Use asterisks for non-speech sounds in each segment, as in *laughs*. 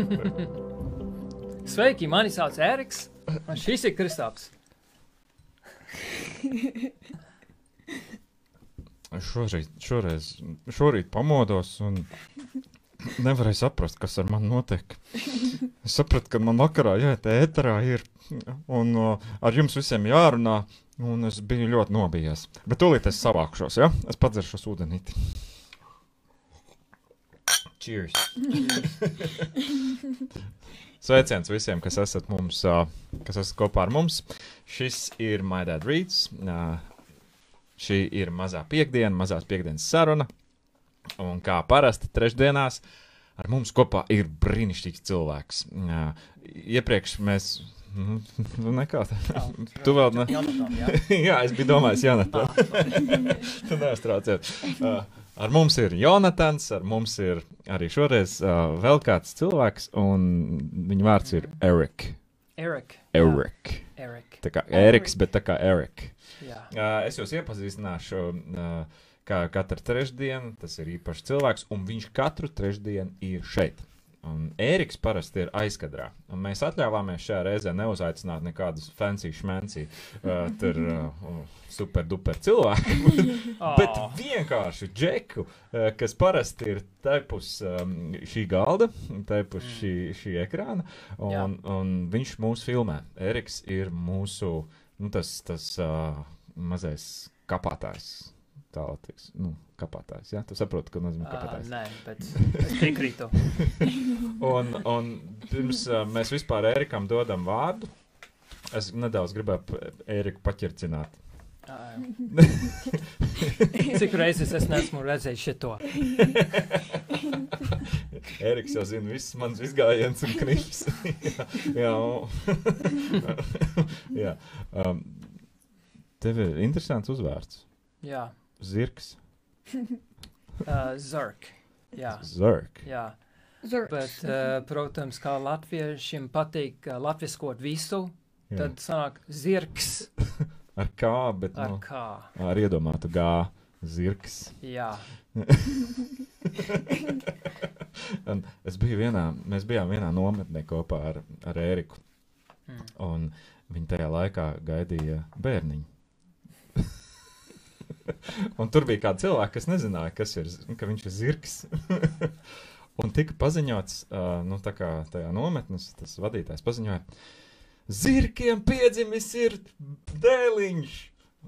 *laughs* Sveiki, mani sauc Eriks. Un šis ir Kristaps. *laughs* Šoreiz, šoreiz, šorīt pamodos un nevarēju saprast, kas ar mani notiek. Es sapratu, ka man vakarā jāiet ēterā ir un uh, ar jums visiem jārunā, un es biju ļoti nobijies. Bet tūlīt es savākšos, ja? Es padzeršu ūdenīti. Cheers! *laughs* Sveiciens visiem, kas esat mums, uh, kas esat kopā ar mums. Šis ir My Dad Reads. Uh, šī ir mazā piekdiena, mazās piekdienas saruna. Un kā parasti trešdienās ar mums kopā ir brīnišķīgs cilvēks. Uh, iepriekš mēs. Nu, nekā tāda. Tu vēl ne. Jonathan, jā. *laughs* Jā, es biju domājis, Jonathan. *laughs* tu neuztraucies. Uh, ar mums ir Jonatans, ar mums ir arī šoreiz uh, vēl kāds cilvēks, un viņa vārds ir Erik. Erik. Erik. Erik. Tā kā Eriks, bet tā kā Erik. Jā. Uh, es jūs iepazīstināšu, uh, kā katru trešdienu tas ir īpašs cilvēks, un viņš katru trešdienu ir šeit. Un Ēriks parasti ir aizkadrā. Un mēs atļāvāmies šajā reizē neuzaicināt nekādus fancy šmenci, uh, tur uh, super duper cilvēku, *laughs* *laughs* bet vienkārši džeku, uh, kas parasti ir tepus um, šī galda, tepus šī, šī ekrāna, Jā. un, un viņš mūs filmē. Ēriks ir mūsu, nu, tas, tas uh, mazais kapātājs. Tā teiks, nu, kapātājs. Jā, tu saproti, ko nozīmē Ā, kapātājs. Nē, bet *laughs* es piekrītu. Un, un pirms uh, mēs vispār Ērikam dodam vārdu, es nedaudz gribēju Ēriku paķircināt. Ā, *laughs* Cik reizes es neesmu redzējis šito? Ēriks jau zina visas manas izgājienas un knips. *laughs* jā, jā, jā. Um, tev ir interesants uzvārds. Jā. Zirgs. *laughs* Uh, Zirk. Jā. Zirg. Jā. Zurks. Bet, uh, protams, kā latviešiem patīk uh, latviskot visu, Jā. tad sanāk zirgs *laughs* Ar kā, bet ar nu, kā. ar iedomātu gā. Zirgs. Jā. *laughs* Un es biju vienā, mēs bijām vienā nometnē kopā ar, ar Ēriku. Mm. Un viņi tajā laikā gaidīja bērniņu. *laughs* un tur bija kāds cilvēks, kas nezināja, kas ir, z- ka viņš ir zirgs. *laughs* un tika paziņots, uh, nu, tā kā tajā nometnes, tas vadītājs paziņoja, zirgiem piedzimis ir dēliņš.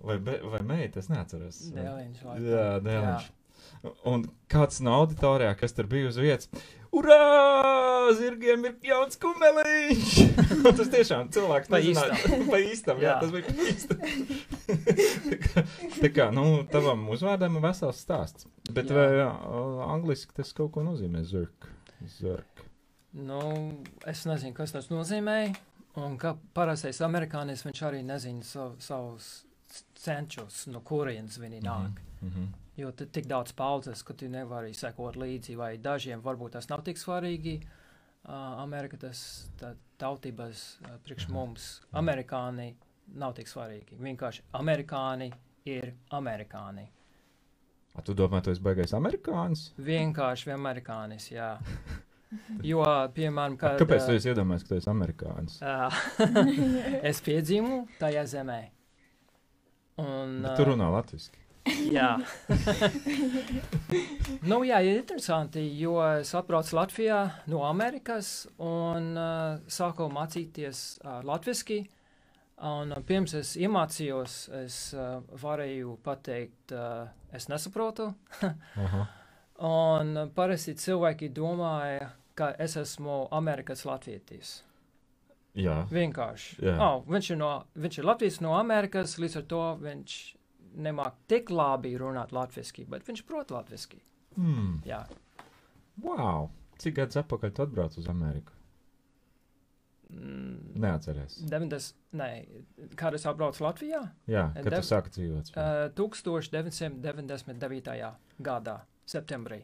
Vai, be, vai meita, es neatceros. Dēliņš. Jā, dēliņš. Un kāds no auditorijā, kas tur bija uz vietas, Urā! Zirgiem ir jauns kumeliņš! *laughs* Tas tiešām cilvēks Pa nezināja. *laughs* Pa īstam, jā, Jā. tas bija pa īstam. *laughs* tā, kā, tā kā, nu, tavam uzvārdam ir vesels stāsts. Bet Jā. vai jā, angliski tas kaut ko nozīmē? Zirg. Zirg. Nu, es nezinu, kas tas nozīmē. Un kā parastais amerikānis, viņš arī nezina sav, savus centus, no kurienes viņi nāk. Mm -hmm. Jo te tik daudz paudzes, ka tu nevari sekot līdzi, vai dažiem varbūt tas nav tik svarīgi. Uh, Amerika tas tā, tautības uh, priekš Mhm. mums, amerikāni nav tik svarīgi. Vienkārši amerikāni ir amerikāni. A, tu domā, tu esi baigais amerikānis? Vienkārši amerikānis, jā. *laughs* Jo, piemēram, kad Kāpēc tu uh, esi iedomājies, ka tu esi amerikānis? *laughs* es piedzimu tajā zemē. Un, Bet tu runā latviski. Jā, *laughs* nu, jā, ir interesanti, jo es atbraucu Latvijā no Amerikas un uh, sāku mācīties uh, latviešu. Un uh, pirms es iemācījos, es uh, varēju pateikt, uh, es nesaprotu. *laughs* Aha. Un uh, parasti cilvēki domāja, ka es esmu Amerikas latvietis. Jā. Vienkārši. Jā. Oh, viņš, ir no, viņš ir Latvijas no Amerikas, līdz ar to viņš nemāk tik labi runāt latviešu, bet viņš prot latviešu. Hmm. Jā, Wow! Cik gadus atpakaļ tu atbrauc uz Ameriku? mm, Neatceries. 90, nē, kad es atbraucu Latvijā? Jā, kad Dev- tu sāki dzīvot. Uh, 1999. gadā, septembrī.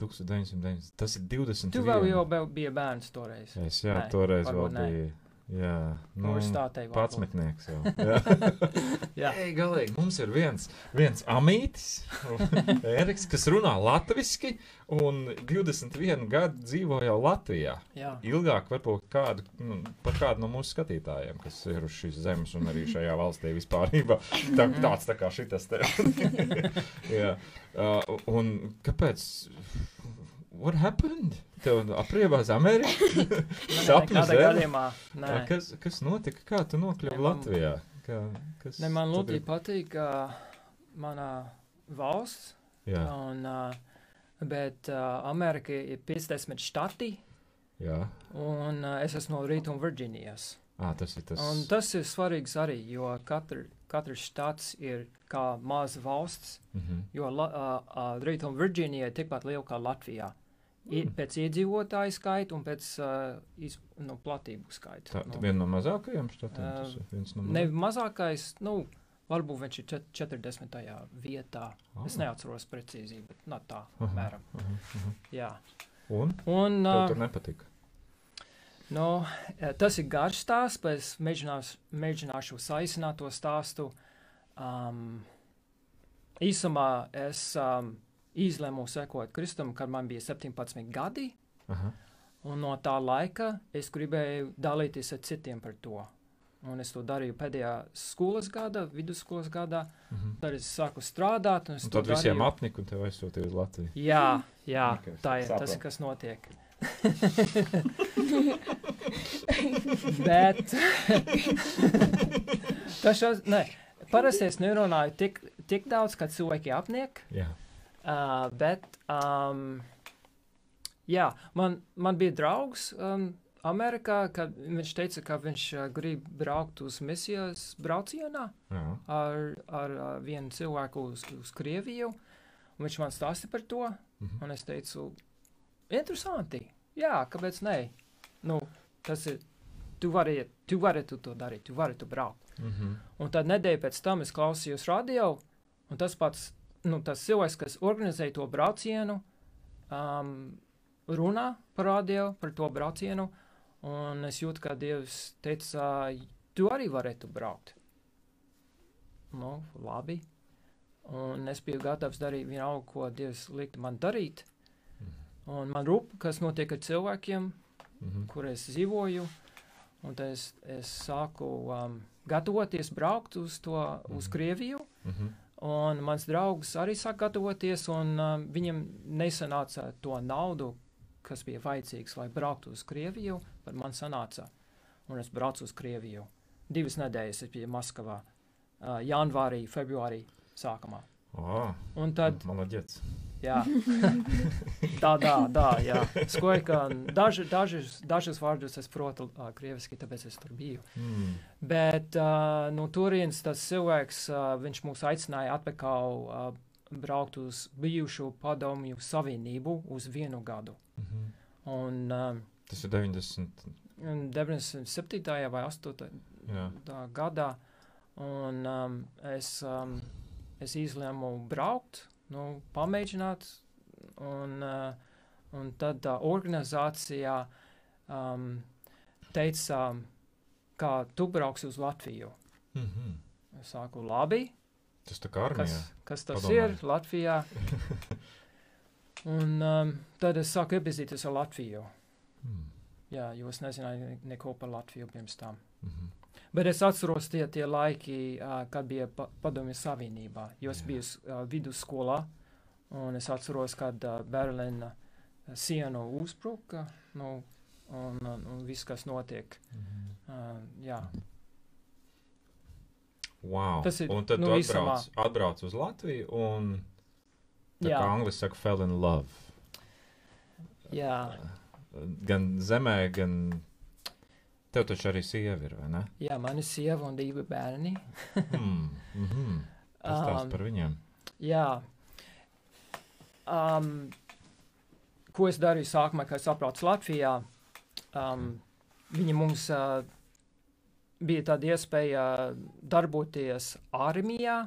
1990. Tas ir 20. Tu vēl jau biji bērns toreiz. Es jā, Nē, toreiz vēl biju. Jā, nu, Universitātei varbūt. patsmetnieks jau. *laughs* Jā. Jā. Ei, galīgi, mums ir viens, viens amītis, *laughs* Eriks, kas runā latviski un 21 gadu dzīvo jau Latvijā. Jā. Ilgāk varbūt kādu, nu, par kādu no mūsu skatītājiem, kas ir uz šīs zemes un arī šajā valstī vispār. *laughs* Tā, tāds tā kā šitas te. Jā. Uh, un kāpēc? What happened? Tev apriebās Amerikā? *laughs* *laughs* Sapnis gadījumā? Nē. Kas, kas notika? Kā tu nokļuvi Latvijā? Kā, kas Ne, man ļoti ir- patīk uh, mana valsts, Jā, un, uh, bet uh, Amerika ir 50 štati, jā. un uh, es esmu no Rītuma Virģīnijas. À, tas ir tas. Un tas ir svarīgs arī, jo katra, katrs štats ir kā maza valsts, Mm -hmm. jo uh, uh, Rītuma Virģīnija ir tikpat liela kā Latvijā. Pēc iedzīvotāju skaita un pēc uh, iz, nu, platību skaita. Tā nu, ir viena no mazākajām štatiem. Ā, tas viens no Ne mazākajiem. mazākais, nu, varbūt viņš ir čet- 40. vietā. Ah. Es neatceros precīzi, bet no tā, Aha. apmēram. Aha, aha. Jā. Un? Un, uh, tur nepatika. nu, eh, tas ir garš stāsts, bet es mēģināšu, mēģināšu saīsināt to stāstu. Um, īsumā es um, izlēmu sekot Kristum, kad man bija 17 gadi, Aha. un no tā laika es gribēju dalīties ar citiem par to. Un es to darīju pēdējā skolas gada, vidusskolas gadā. Mhm. Tad es sāku strādāt, un es Un tad visiem darīju. apnika un tev aizsūtīja uz Latviju. Jā, jā Ok, tā ir tas, saprotu. ir, kas notiek. *laughs* Bet tas šos, ne, parasti es nerunāju tik, tik daudz, kad cilvēki apniek, Jā. Uh, bet, um, jā, man, man bija draugs um, Amerikā, kad viņš teica, ka viņš uh, grib braukt uz misijas braucienā Jā. ar, ar uh, vienu cilvēku uz, uz Krieviju, un viņš man stāsta par to, Mhm. un es teicu, interesanti, jā, kāpēc ne? Nu, tas ir, tu vari, tu vari tu to darīt, tu vari tu braukt. Mhm. Un tad nedēļa pēc tam es klausījos radio, un tas pats, nu, tas cilvēks, kas organizēja to braucienu, um, runā par radio, par to braucienu, un es jūtu, ka Dievs teica, tu arī varētu braukt. Nu, labi. Un es biju gatavs darīt vienalga, ko Dievs liktu man darīt. Un man rūp, kas notiek ar cilvēkiem, Mhm. kur es dzīvoju. Un tad es, es sāku um, gatavoties braukt uz to, uz Mhm. Krieviju. Mhm. Un mans draugs arī sāk gatavoties, un um, viņam nesanāca to naudu, kas bija vajadzīgs, lai brauktu uz Krieviju, bet man sanāca. Un es braucu uz Krieviju. Divas nedēļas es biju Maskavā, uh, janvārī, februārī sākumā. Ā, Un tad, Malaģets. Jā, tā, tā, tā, jā. Skoja, ka daži, dažus, dažus vārdus es protu uh, krieviski, tāpēc es tur biju. Mm. Bet uh, no turienes tas cilvēks, uh, viņš mūs aicināja atpakaļ uh, braukt uz bijušo padomju savienību uz vienu gadu. Mhm. Un um, Tas ir 90. un 97. vai 8. Jā. gadā, un um, es, um, es izlēmu braukt, nu, pamēģināt, un, uh, un tad tā organizācijā um, teica, kā tu brauksi uz Latviju. Mhm. Es saku, labi, Tas tā kā kas, armijā. kas tas Padomāju. ir Latvijā. Un um, tad es sāku iepazīties ar Latviju. Mm. Jā, jo es nezināju ne- neko par Latviju pirms tam. Mhm. Bet es atceros tie, tie laiki, uh, kad bija pa, Padomju Savienībā. Jo es biju uh, vidusskolā, un es atceros, kad uh, Berlīna sienu uzbruka, nu, un, un, un viss, kas notiek. Mhm. Uh, jā, Wow. Tas ir, un tad nu, tu atbrauc, atbrauc uz Latviju un, tā Jā. kā angliski saka, fell in love. jā, Gan zemē, gan. Tev taču arī sieva ir, vai ne? jā, man ir sieva un divi bērni. *laughs* Mm. Mhm. Pastāst Um, par viņiem. Jā. Um, ko es darīju sākumā, kad es atbraucu Latvijā? Um, viņi mums uh, bija tāda iespēja darboties armijā,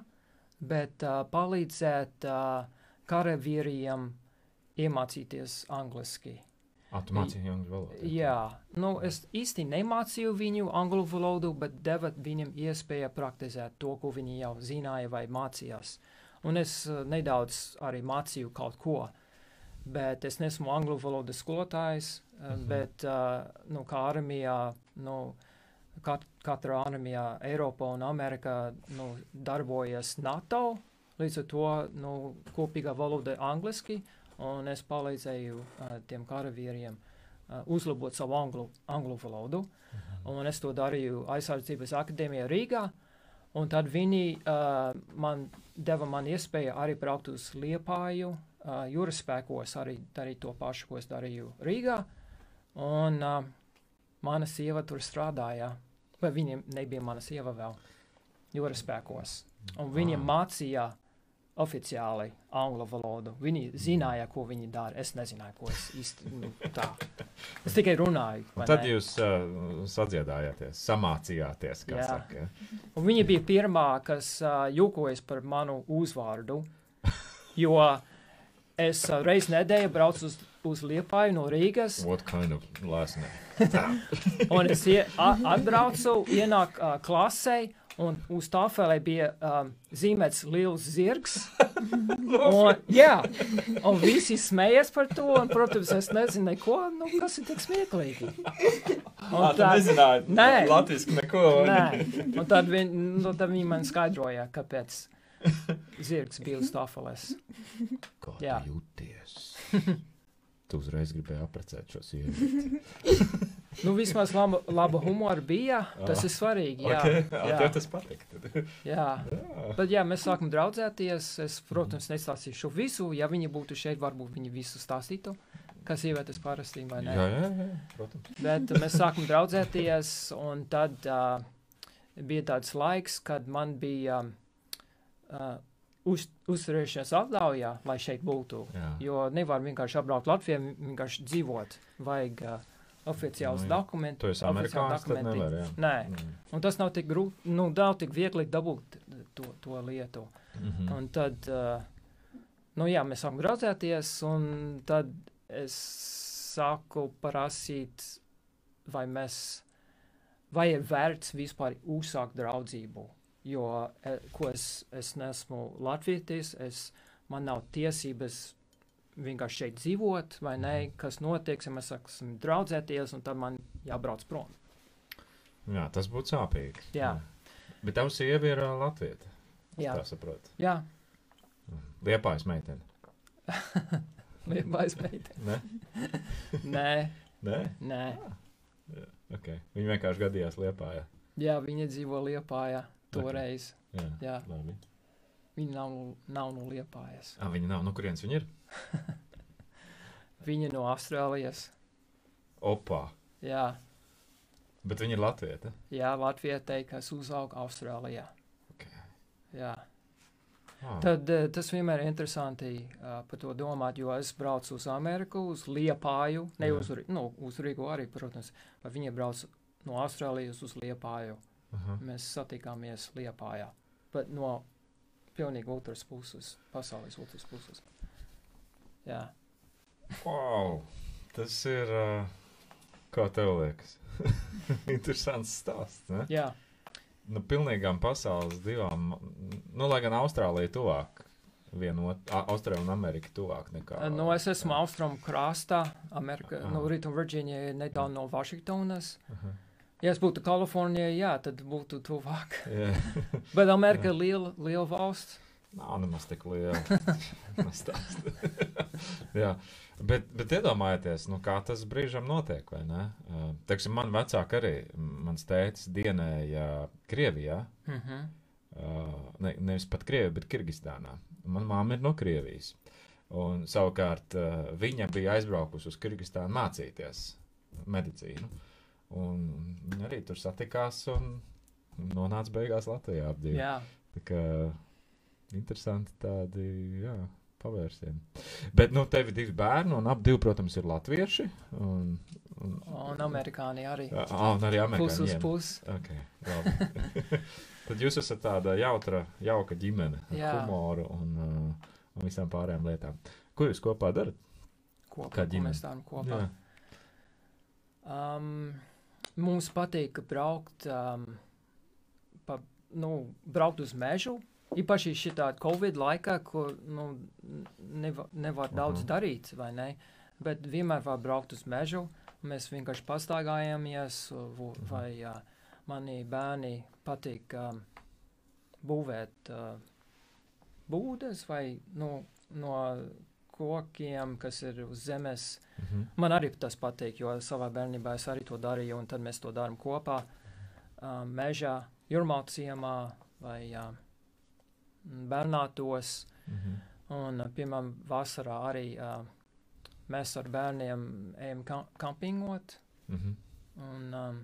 bet uh, palīdzēt uh, karavīriem iemācīties angliski. Ah, tu mācīji angļu valodu. Jā, nu, es īsti nemācīju viņu angļu valodu, bet deva viņam iespēju praktizēt to, ko viņi jau zināja vai mācījās. Un es uh, nedaudz arī mācīju kaut ko, bet es nesmu angļu valodas skolotājs, uh, Mhm. bet, uh, nu, kā armijā, nu, kat katra armijā Eiropā un Amerikā, nu, darbojas NATO, līdz ar to, nu, kopīgā valoda angliski, un es palīdzēju uh, tiem karavīriem uh, uzlabot savu anglu, anglu valodu. Un es to darīju aizsardzības akadēmijā Rīgā. Un tad viņi uh, man deva man iespēju arī braukt uz Liepāju, uh, jūras spēkos, arī darīt to pašu, ko es darīju Rīgā. Un uh, mana sieva tur strādāja, vai viņiem nebija mana sieva vēl jūras spēkos. Un viņiem mācīja oficiāli angļu valodu. Viņi zināja, ko viņi dara. Es nezināju, ko es īsti nu, tā. Es tikai runāju. tad ne? jūs uh, sadziedājāties, samācījāties, saka. Ja? Un viņa bija pirmā, kas uh, jūkojas par manu uzvārdu. Jo es uh, reizē nedēļā braucu uz, uz Liepāju no Rīgas, What kind of last name? un es ie, a, atbraucu, ienāku uh, klasē, un uz tāfelē bija um, zīmēts liels zirgs. *laughs* Un, jā, un visi smējas par to, un, protams, es nezinu, neko, nu, kas ir tik smieklīgi. Un Ah, tu nezināji Nē. latviski neko. Nē, un tad, viņ, nu, tad viņi man skaidroja, kāpēc zirgs bija uz tāfeles. Kā Jā. tu jūties? *laughs* Tu uzreiz gribēji apprecēt šo sievieti. *laughs* Nu, vismaz laba, laba humora bija, tas ir svarīgi, jā. okay. *laughs* jā. jā. Tas patīk. tad. Jā, Jā. bet jā, mēs sākam draudzēties. Es, protams, nestāstīšu visu. Ja viņi būtu šeit, varbūt viņi visu stāstītu, kas sievietes parasti vai ne. Jā, jā, jā, protams. Bet mēs sākam draudzēties, un tad uh, bija tāds laiks, kad man bija uh, uz, uzturēšanās atļaujā, lai šeit būtu. Jā. Jo nevar vienkārši apbraukt Latviju, vienkārši dzīvot. Vajag uh, oficiāls Nu, dokuments. Tu esi amerikānis, tad nevar, jā. Nē, Mm. un tas nav tik grūti, nu, nav tik viegli dabūt to, to lietu. Mhm. Un tad, uh, nu jā, mēs sākam graudzēties, un tad es sāku prasīt, vai mēs, vai ir vērts vispār uzsākt draudzību. Jo, e, ko es, es neesmu latvietis, es, man nav tiesības vienkārši šeit dzīvot, vai ne, kas notiek, ja mēs sāksim draudzēties, un tad man jābrauc prom. Jā, tas būtu sāpīgi. Jā. Bet tavs sieva ir uh, latvieta. Jā, Tā saprot. jā, Liepājas meitene. *laughs* liepais meitene. Ne? *laughs* Nē, Nē? nē. Okay. Viņa vienkārši gadījās Liepājā. Jā, viņa dzīvo Liepājā toreiz. Jā. Jā, Labi. viņa nav, nav no Liepājas. Ah, viņa nav. No kurienes viņa ir? *laughs* Viņa no Austrālijas. Opā. Jā, Bet viņa ir latvieta. jā Latvietei, kas uzauga Austrālijā. Okay. Jā. Ah. Tad eh, tas vienmēr ir interesanti uh, par to domāt, jo es braucu uz Ameriku, uz Liepāju, ne Jā. uz, nu, uz Rīgu arī, protams, bet viņa brauc no Austrālijas uz Liepāju. Aha. Mēs satikāmies Liepājā, bet no pilnīgi otras puses, pasaules otras puses. Jā. Wow. Tas ir. Uh, kā tev liekas? *laughs* Interesants stāsts. Ne? Jā, Nu, pilnīgām pasaules divām. Nu, lai gan Austrālija tuvāk. Vienot, Austrālija un Amerika tuvāk nekā. nu, es esmu austrumu krastā, Amerika, Aha. no Rītu Virģīnija ir netālu no Vašingtonas. Aha. Ja es būtu Kalifornijā, jā, tad būtu tuvāk. Jā. *laughs* Bet Amerika ir liela, liela valsts. Nav nemaz tik liela. *laughs* *laughs* Jā, bet, bet iedomājieties, nu, kā tas brīžam notiek? Uh, Teiksim, man vecāki arī, mans tētis dienēja Krievijā, Mhm. uh, ne, nevis pat Krievijā, bet Kirgistānā. Man māma ir no Krievijas. Un savukārt uh, viņa bija aizbraukusi uz Kirgistānu mācīties medicīnu. Un viņi arī tur satikās un nonāca beigās Latvijā ap divu. Jā, Tā kā interesanti tādi, jā, pavērsieni. Bet, nu, tev ir divi bērni, un ap divi, protams, ir latvieši. Un, un, un amerikāņi arī. Ah, un arī Pus uz amerikāņi. pusi. Okay. *laughs* Tad jūs esat tāda jautra, jauka ģimene ar Jā. humoru un, uh, un visām pārējām lietām. Ko jūs kopā darat? Kopā, Kā ko ģimene. mēs darām kopā. Jā. Um, mums patīk braukt, um, pa, nu, braukt uz mežu. Īpaši šitā Covid laikā, kur nu, nevar, nevar daudz Mhm. darīt, vai ne? Bet vienmēr var braukt uz mežu. Mēs vienkārši pastaigājamies, vo- Mhm. vai uh, mani bērni patīk um, būvēt uh, būdas vai nu, no kokiem, kas ir uz zemes. Mhm. Man arī tas patīk, jo savā bērnībā es arī to darīju, un tad mēs to darām kopā. Uh, mežā, jūrmā ciemā vai uh, bērnātos. Mhm. Un, uh, piemēram, vasarā arī uh, mēs ar bērniem ejam kam kampingot. Mhm. Un, um,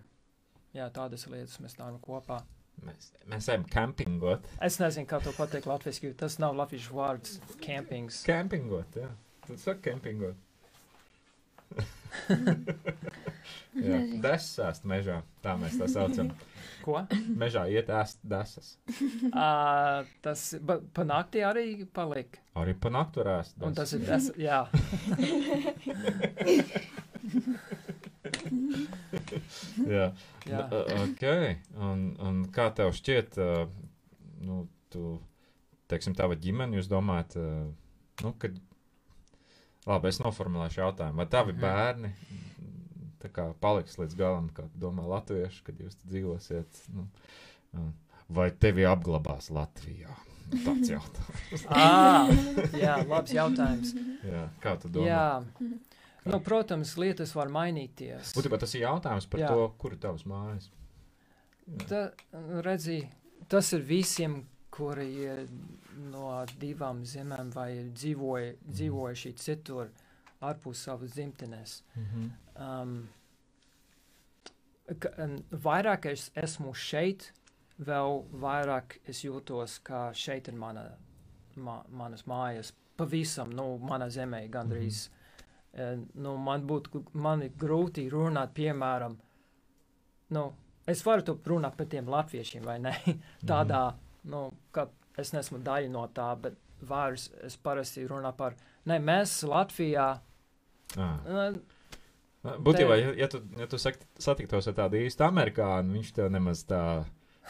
jā, tādas lietas mēs darām kopā. Mēs, mēs ejam campingot. Es nezinu, kā to pateikt latviešu, tas nav latviešu vārds - campings. Campingot, jā. Tad saka campingot. *laughs* jā, desas mežā, tā mēs tā saucam. *laughs* Ko? Mežā iet ēst desas. *laughs* uh, tas ba, pa naktī arī paliek. Arī pa naktu var ēst Un tas desas. ir tas, jā. *laughs* Jā, jā. Nu, ok. Un, un kā tev šķiet, nu, tu, teiksim, tava ģimene, jūs domājat, nu, kad, labi, es noformulēšu jautājumu, vai tavi Mhm. bērni kā paliks līdz galam, kā domā latvieši, kad jūs dzīvosiet, nu, vai tevi apglabās Latvijā? Tāds *laughs* jautājums. À, jā, labs jautājums. Jā, kā tu domā? Jā. Nu, protams, lietas var mainīties. Būtībā tas ir jautājums par Jā. To, kur ir tavs mājas. Ta, redzi, tas ir visiem, kuri ir no divām zemēm vai dzīvoja, dzīvojuši citur ārpus savas dzimtenes. Mhm. Um, ka, um, vairāk es esmu šeit, vēl vairāk es jūtos, ka šeit ir mana, ma, manas mājas. Pavisam, nu, mana zemē gandrīz. Mm -hmm. Nu, man būtu, grūti runāt, piemēram, nu, es varu to runāt par tiem latviešiem, vai ne? *laughs* Tādā, nu, ka es nesmu daļa no tā, bet vairs es parasti runāju par, ne, mēs Latvijā, Ah. Būtībā, ja, ja tu, ja tu sakt, satiktos ar tādu īstu amerikāņu, viņš tev nemaz tā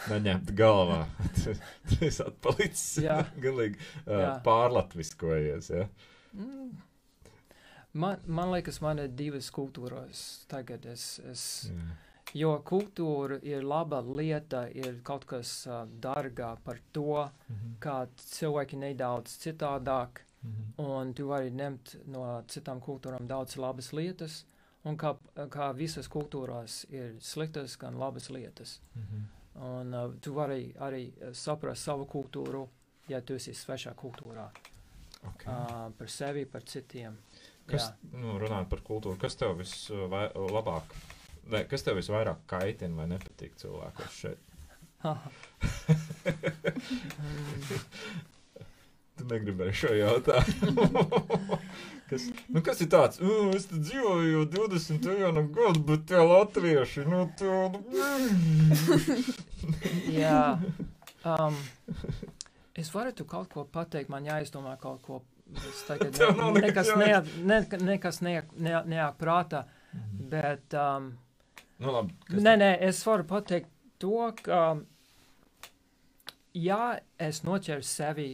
neņemtu galvā. *laughs* esi atpalicis *laughs* galīgi uh, pārlatviskojies. Ja? Mm. Man, man liekas, man ir divas kultūras tagad. Es, es, Jā. jo kultūra ir laba lieta, ir kaut kas uh, dārgā par to, Mhm. kā cilvēki nedaudz citādāk, Mhm. un tu vari ņemt no citām kultūrām daudz labas lietas, un kā, kā visas kultūrās ir sliktas, gan labas lietas. Mhm. Un uh, tu vari arī saprast savu kultūru, ja tu esi svešā kultūrā, Okay. uh, par sevi, par citiem. Kas, nu, runājot par kultūru, kas tev vislabāk, ne, kas tev visvairāk kaitina vai nepatīk cilvēkos šeit? Mm, *laughs* Tu negribēji šo jautājumu. *laughs* kas, nu, kas ir tāds? Uh, es dzīvoju jau 21 gadu, bet tie latvieši, nu, tu. Jā, *laughs* um, es varu tu kaut ko pateikt, man jāizdomā kaut ko. Es tagad *laughs* Tev nav ne, nekas nekas neāk, ne, nekas neāk, ne, neāk prātā, bet, um, Nu, labi. nē, nē, es varu pateikt to, ka, ja es noķeru sevi,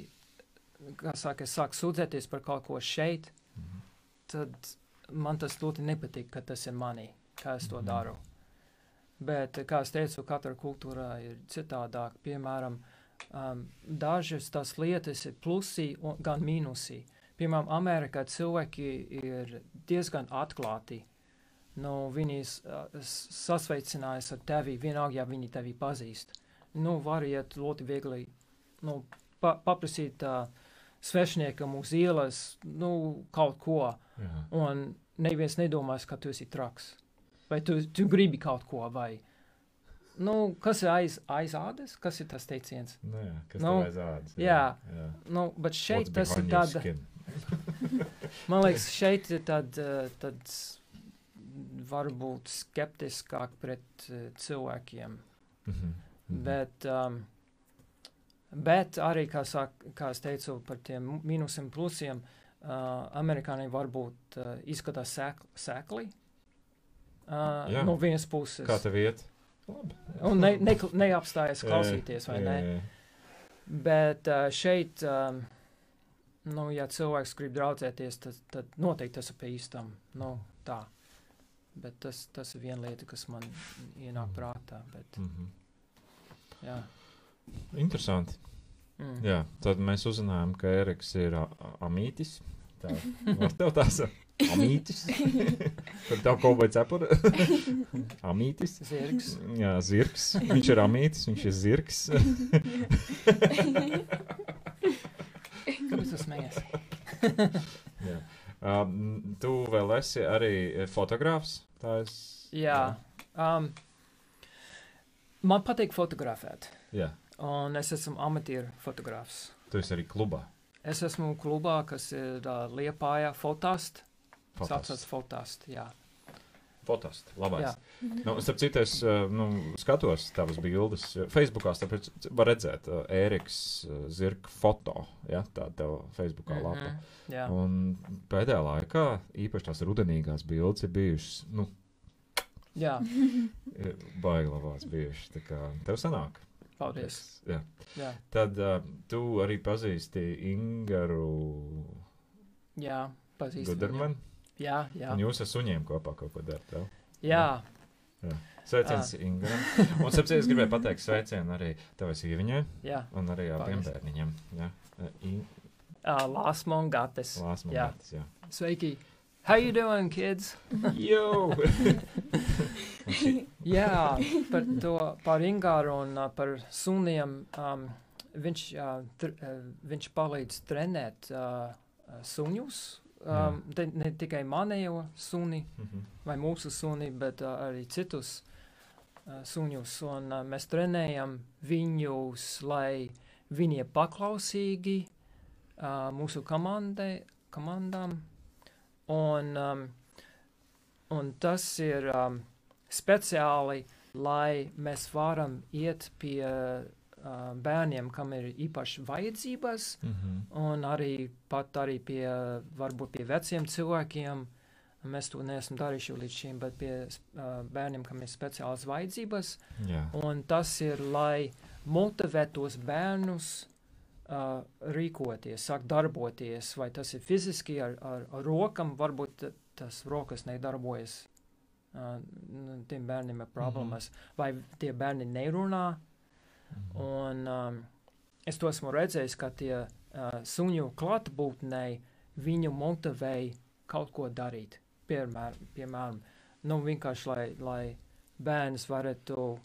kā saka, es sāku sūdzēties par kaut ko šeit, Mhm. tad man tas ļoti nepatīk, ka tas ir manī, kā es to Mhm. daru. Bet, kā es teicu, katra kultūra ir citādāk. Piemēram, um, dažas tās lietas ir plusi un gan mīnusi. Piemēram, Amerikā cilvēki ir diezgan atklāti. Nu, viņi uh, s- sasveicinājās ar tevi, vienalga, ja viņi tevi pazīst. Nu, var iet ļoti viegli nu, pa, paprasīt uh, svešniekam uz ielas nu, kaut ko, Jā. un neviens nedomās, ka tu esi traks. Vai tu, tu gribi kaut ko, vai nu, kas ir aiz, aiz ādas, kas ir tas teiciens? Nu, jā, kas Nu, tev aiz ādas? jā. jā. Nu, bet šeit What's tas ir tāds, *laughs* man liekas, šeit ir tād, uh, tāds varbūt skeptiskāk pret uh, cilvēkiem. Mhm. Mhm. Bet, um, bet arī, kā, sāk, kā es teicu, par tiem mīnusiem, plusiem, uh, amerikāņi varbūt uh, izskatās sēk, sēkli. Uh, Jā. no vienas puses. Kā tev iet? Labi. Un ne, ne, neapstājas klausīties, vai ne? Bet šeit, nu, ja cilvēks grib draudzēties, tad, tad noteikti tas ir pa īstam. Nu, tā. Bet tas, tas ir viena lieta, kas man ienāk Mhm. prātā. Bet, Mhm. jā. Interesanti. Mm. Jā, tad mēs uzzinājām, ka Eriks ir amītis. Tā, *laughs* var tev tās *laughs* amītis? Kur tev kaut vai cepura? *laughs* amītis. Zirgs. Jā, zirgs. Viņš ir amītis, viņš ir zirgs. Kāpēc tas smējies? Jā. Um, tu vēl esi arī fotogrāfs? Tā es. Jā. Um, man patīk fotografēt. Jā. Un es esmu amatieru fotogrāfs. Tu esi arī klubā. Es esmu klubā, kas ir uh, Liepājā, Fotast. Saucās Fotast, jā. Fotost. Labais. Jā. Nu, starp citu, es uh, nu, skatos tavas bildes. Facebookā tāpēc var redzēt, uh, Ēriks uh, Zirga foto. Ja, tā tev Facebookā lapa. Mhm, Jā. Un pēdējā laikā īpaši tās rudenīgās bildes ir bijušas, nu, jā, baiglavās bijušas. Tā kā tev sanāk. paldies. Jā. Jā, Tad uh, tu arī pazīsti Ingaru jā pazīstu. Gudermanu. Jā, jā. Un jūs ar suņiem kopā kaut ko darat. tev? Jā, Sveiciens Ah. Ingaram. Un, sapcīt, es gribēju pateikt sveicienu arī tavai sieviņai jā. un arī abiem bērniņiem. Jā, In- Uh, Lāsma un Gates. Lāsma Jā. Gatis, jā. Sveiki. How you doing, kids? Šī- *laughs* Jā, par to, par Ingāru un uh, par suniem. Um, viņš, uh, tr, uh, viņš palīdz trenēt uh, suņus. Um, te, ne tikai manējo suni Mhm. vai mūsu suni, bet uh, arī citus uh, suņus. Un uh, mēs trenējam viņus, lai viņi ir paklausīgi uh, mūsu komandai, komandām. Un, um, un tas ir um, speciāli, lai mēs varam iet pie uh, bērniem, kam ir īpaši vajadzības, Mhm. un arī pat arī pie, varbūt pie veciem cilvēkiem. Mēs to neesam darījuši līdz šim, bet pie uh, bērniem, kam ir speciālas vajadzības. Un tas ir, lai motivētu tos bērnus uh, rīkoties, sākt darboties, vai tas ir fiziski ar, ar, ar rokam, varbūt ta- tas rokas nedarbojas. Uh, tiem bērniem ir problēmas, mm -hmm. vai tie bērni nerunā. Mhm. Un, um, es to esmu redzējis, ka tie uh, suņu klātbūtnē viņu motivēja kaut ko darīt. Piemēram, piemēram nu, vienkārši lai, lai bērns varētu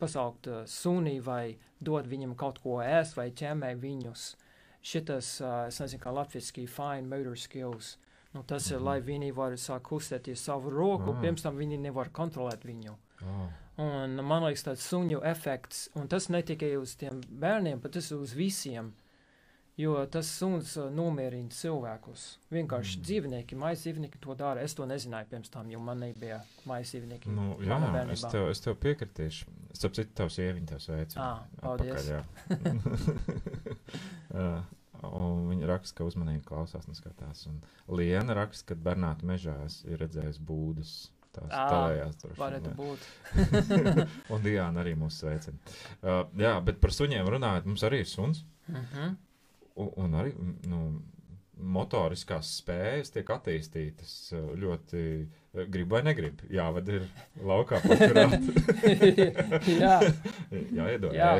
pasaukt uh, suni vai dot viņam kaut ko ēst vai ķemē viņus. Šitas, uh, es nezinu, kā latviski fine motor skills. Nu, tas mm ir, Mhm. lai viņi var sākt kustēties savu roku, Ah. pirms tam viņi nevar kontrolēt viņu. Oh. Un man liekas, tāds suņu efekts, un tas ne tikai uz tiem bērniem, bet tas uz visiem. Jo tas suns uh, nomierina cilvēkus. Vienkārši Mm. dzīvnieki, maisa dzīvnieki to dara. Es to nezināju pirms tam, jo man nebija maisa dzīvnieki. Nu, jā, manā es bērnībā. tev, es tev piekritīšu. Starp citu, tavs sieviņa tev sveic. Ā, paldies. uh, *laughs* un viņa raksta, ka uzmanīgi klausās un skatās. Un Liena raksta, ka Bernāta mežā ir redzējis būdas. Tās Ā, tālējās droši vien, Varētu būt. *laughs* Un Diana arī mūs sveicina. Uh, jā, bet par suņiem runājot, mums arī ir suns. Mm -hmm. Un, un arī nu, motoriskās spējas tiek attīstītas uh, ļoti. uh, Gribu vai negribu. Jā, vad ir laukā paturēt. *laughs* jā, *laughs* Jā, iedod Jā.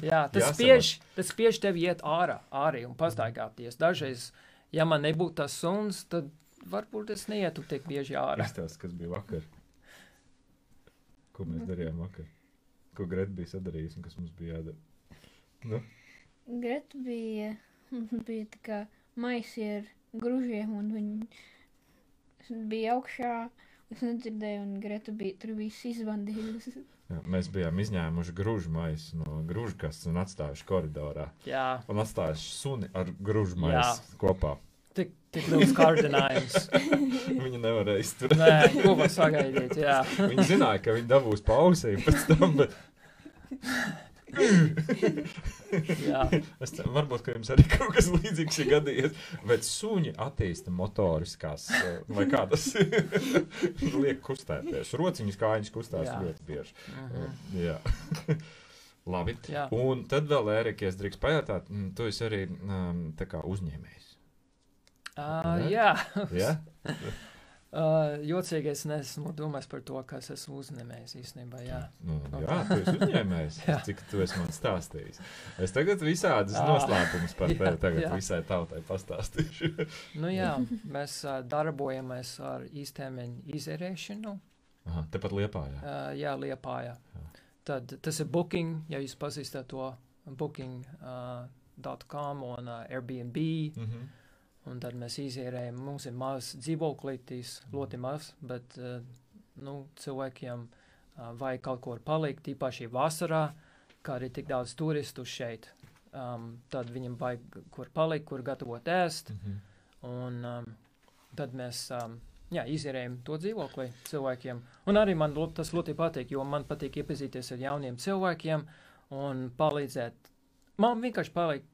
jā, tas spiež, tas spiež tevi iet ārā, ārī un pastaigāties. Dažreiz, ja man nebūtu tas suns, tad varbūt es neietu tik bieži ārā. Izstāst, kas bija vakar. Ko mēs darījām vakar? Ko Greta bija sadarījusi un kas mums bija jādara? Nu, Greta bija, bija tā kā maisi ar gružiem, un viņi bija augšā. Es nedzirdēju, un Greta bija tur viss izvandījusi. jā, mēs bijām izņēmuši grūžu maisu no grūžu kastes un atstājuši koridorā. Jā, Un atstājuši suni ar grūžu maisu kopā. Tik, tik liels kārdinājums. *laughs* Viņa nevarēja izturēt. Nē, ko var sagaidīt? Jā, *laughs* Viņa zināja, ka viņa dabūs pausī pēc tam, bet *laughs* Es ceru, varbūt, ka jums arī kaut kas līdzīgs ir gadījies. Bet suņi attīsta motoriskās, eh, vai kā tas liek kustēties. Rociņas kājas kustās Jā. ļoti bieži. mhm. Jā. Labi. Jā. Un tad vēl, Erika, es drīkst pajautāt, mm, tu esi arī um, uzņēmējs. Uh, jā. Ja? *laughs* Uh, jocīgi es nesmu domājis par to, kas esmu uzņēmējis īstenībā. Jā, Nu, jā, tu esi uzņēmējs. *laughs* Jā. Cik tu esi man stāstījis? Es tagad visādas Ā. noslēpumus par *laughs* Jā, tevi tagad jā. visai tautai pastāstīšu. nu, jā mēs uh, darbojamies ar īstermiņa izērēšanu. Aha, tepat liepā, jā. Uh, jā, Liepājā. Jā. Tad tas ir Booking, ja jūs pazīstat to Booking.com uh, .com un uh, Airbnb. Mhm. Un tad mēs izierējam, mums ir mazs dzīvoklītis, ļoti maz, bet uh, nu, cilvēkiem uh, vajag kaut kur palikt, īpaši vasarā, kā arī tik daudz turistu šeit. Um, tad viņam vajag kur palikt, kur gatavot ēst. Mhm. Un um, tad mēs um, jā, izierējam to dzīvokli cilvēkiem. Un arī man tas ļoti patīk, jo man patīk iepazīties ar jauniem cilvēkiem un palīdzēt. Man vienkārši paliek,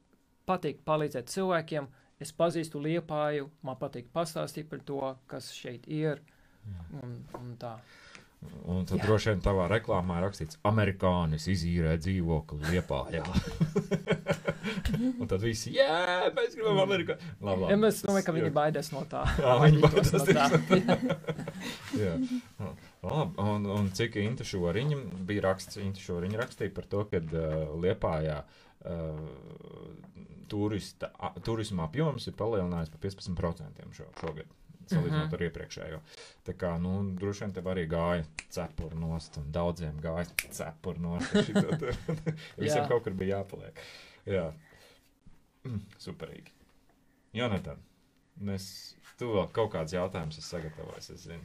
patīk palīdzēt cilvēkiem. Es pazīstu liepāju, man patīk pastāstīt par to, kas šeit ir. Un, un tā. Un tad Jā. droši vien tavā reklāmā ir rakstīts, amerikānis izīrē dzīvokli liepā. Jā. *laughs* Un tad visi, jā, mēs gribam Amerikā. Labi, Ja es domāju, ka viņi baidās no tā. Jā, viņi baidās no tā. *laughs* Jā. Labi, un, un cik Inta Šoriņa bija raksts, Inta Šoriņa rakstīja par to, ka uh, Liepājā uh, turista, a, turisma apjoms ir palielinājies par 15% šo, šogad. Salīdzinot Mhm. ar iepriekšējo. Tā kā, nu, droši vien tev arī gāja cepura nost, un daudziem gāja cepura nost. te. *laughs* Visiem Jā. kaut kur bija jāpaliek. Jā, Mm, superīgi. Jonatan, mēs, tu vēl kaut kāds jautājums esi sagatavojis, es zinu.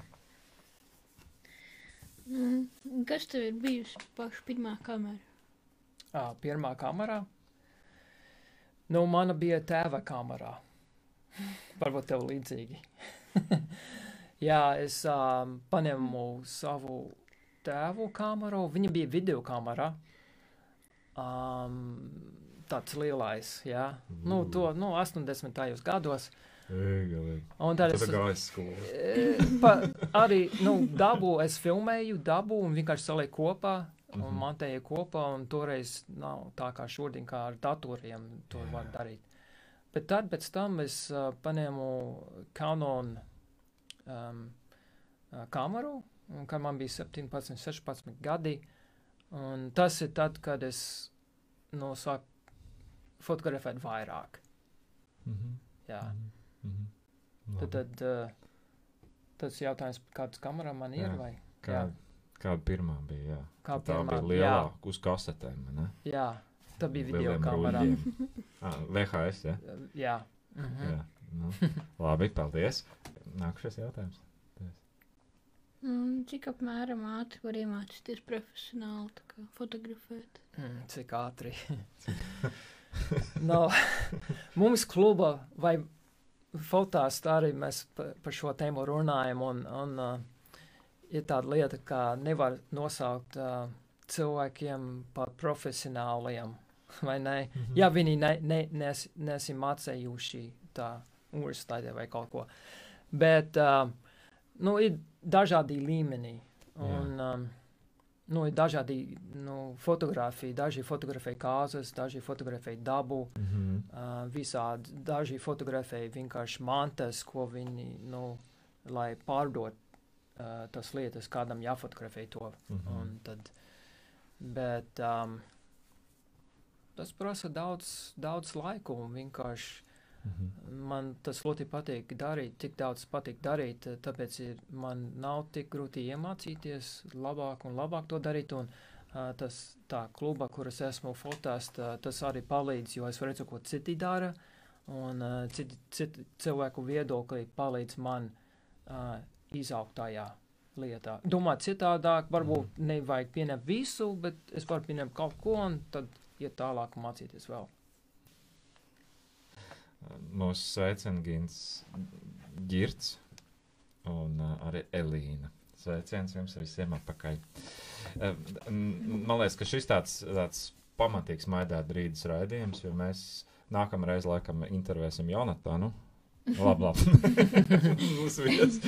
Mm, kas tev ir bijusi paša pirmā kamera? Ā, pirmā kamerā. Nu, mana bija tēva kamerā. Varbūt tev līdzīgi. *laughs* Jā, es um, paņēmu savu tēvu kameru. Viņa bija video kamera. Um, tāds lielais, jā. Nu, to nu, 80. gados. Eigalīgi. Un tad es gājis skolā. E, arī nu, dabu es filmēju, dabu un vienkārši salieku kopā. Un Mhm. montēju kopā, un toreiz nav tā kā šodien, kā ar datoriem to Jā. var darīt. Bet tad pēc tam es uh, paņēmu Canon um, uh, kameru, un kad man bija 17, 16 gadi. Un tas ir tad, kad es nu, sāku fotografēt vairāk. Mhm. Jā. Mhm. Tad, Labi. tad uh, tas jautājums, kādas kamerā man ir? Jā. Vai? Kā, kāda pirmā bija? Jā. Kā tā bija lielā uz kasetēm. Ne? Jā, tā bija video kamerā. *laughs* ah, VHS. Ja? Jā. Mhm. Jā. Nu, labi, paldies. Nākamais jautājums. Mm, cik apmēram ātri var iemācīties profesionāli fotografēt? Mm, cik ātri. *laughs* no, mums kluba vai fotās tā arī mēs pa- par šo tēmu runājam. Un, un, uh, ir tāda lieta, ka nevar nosaukt uh, cilvēkiem par profesionāliem. *laughs* Vai ne? Mhm. Ja viņi ne, ne, nes, nesi mācījuši tā universitātē vai kaut ko. Bet uh, nu, ir dažādi līmeņi. Un, um, nu, ir dažādi nu, fotografiji. Daži fotografē kāzas, daži fotografē dabu. Mhm. Uh, visādi daži fotografē vienkārši mantas, ko viņi, nu, lai pārdot uh, tas lietas, kādam jāfotografē to. Mhm. Un tad, bet um, tas prasa daudz, daudz laiku un vienkārši Mhm. man tas ļoti patīk darīt, tik daudz patīk darīt, tāpēc ir, man nav tik grūti iemācīties labāk un labāk to darīt. Un, uh, tas tā kluba, kuras esmu fotās, tā, tas arī palīdz, jo es redzu, ko citi dara. Un uh, citi, citi cilvēku viedokļi palīdz man uh, izaugt tajā lietā. Domāt citādāk, varbūt nevajag pieņemt visu, bet es varu pieņemt kaut ko un tad iet tālāk un mācīties vēl. Mūsu sveicina Gins Girts un uh, arī Elīna. Sveiciens jums visiem atpakaļ. Uh, man liekas, ka šis tāds, tāds pamatīgs maidēt rītas raidījums, jo mēs nākamreiz laikam intervēsim Jonatānu. Labi, labi. *laughs* Būs viens.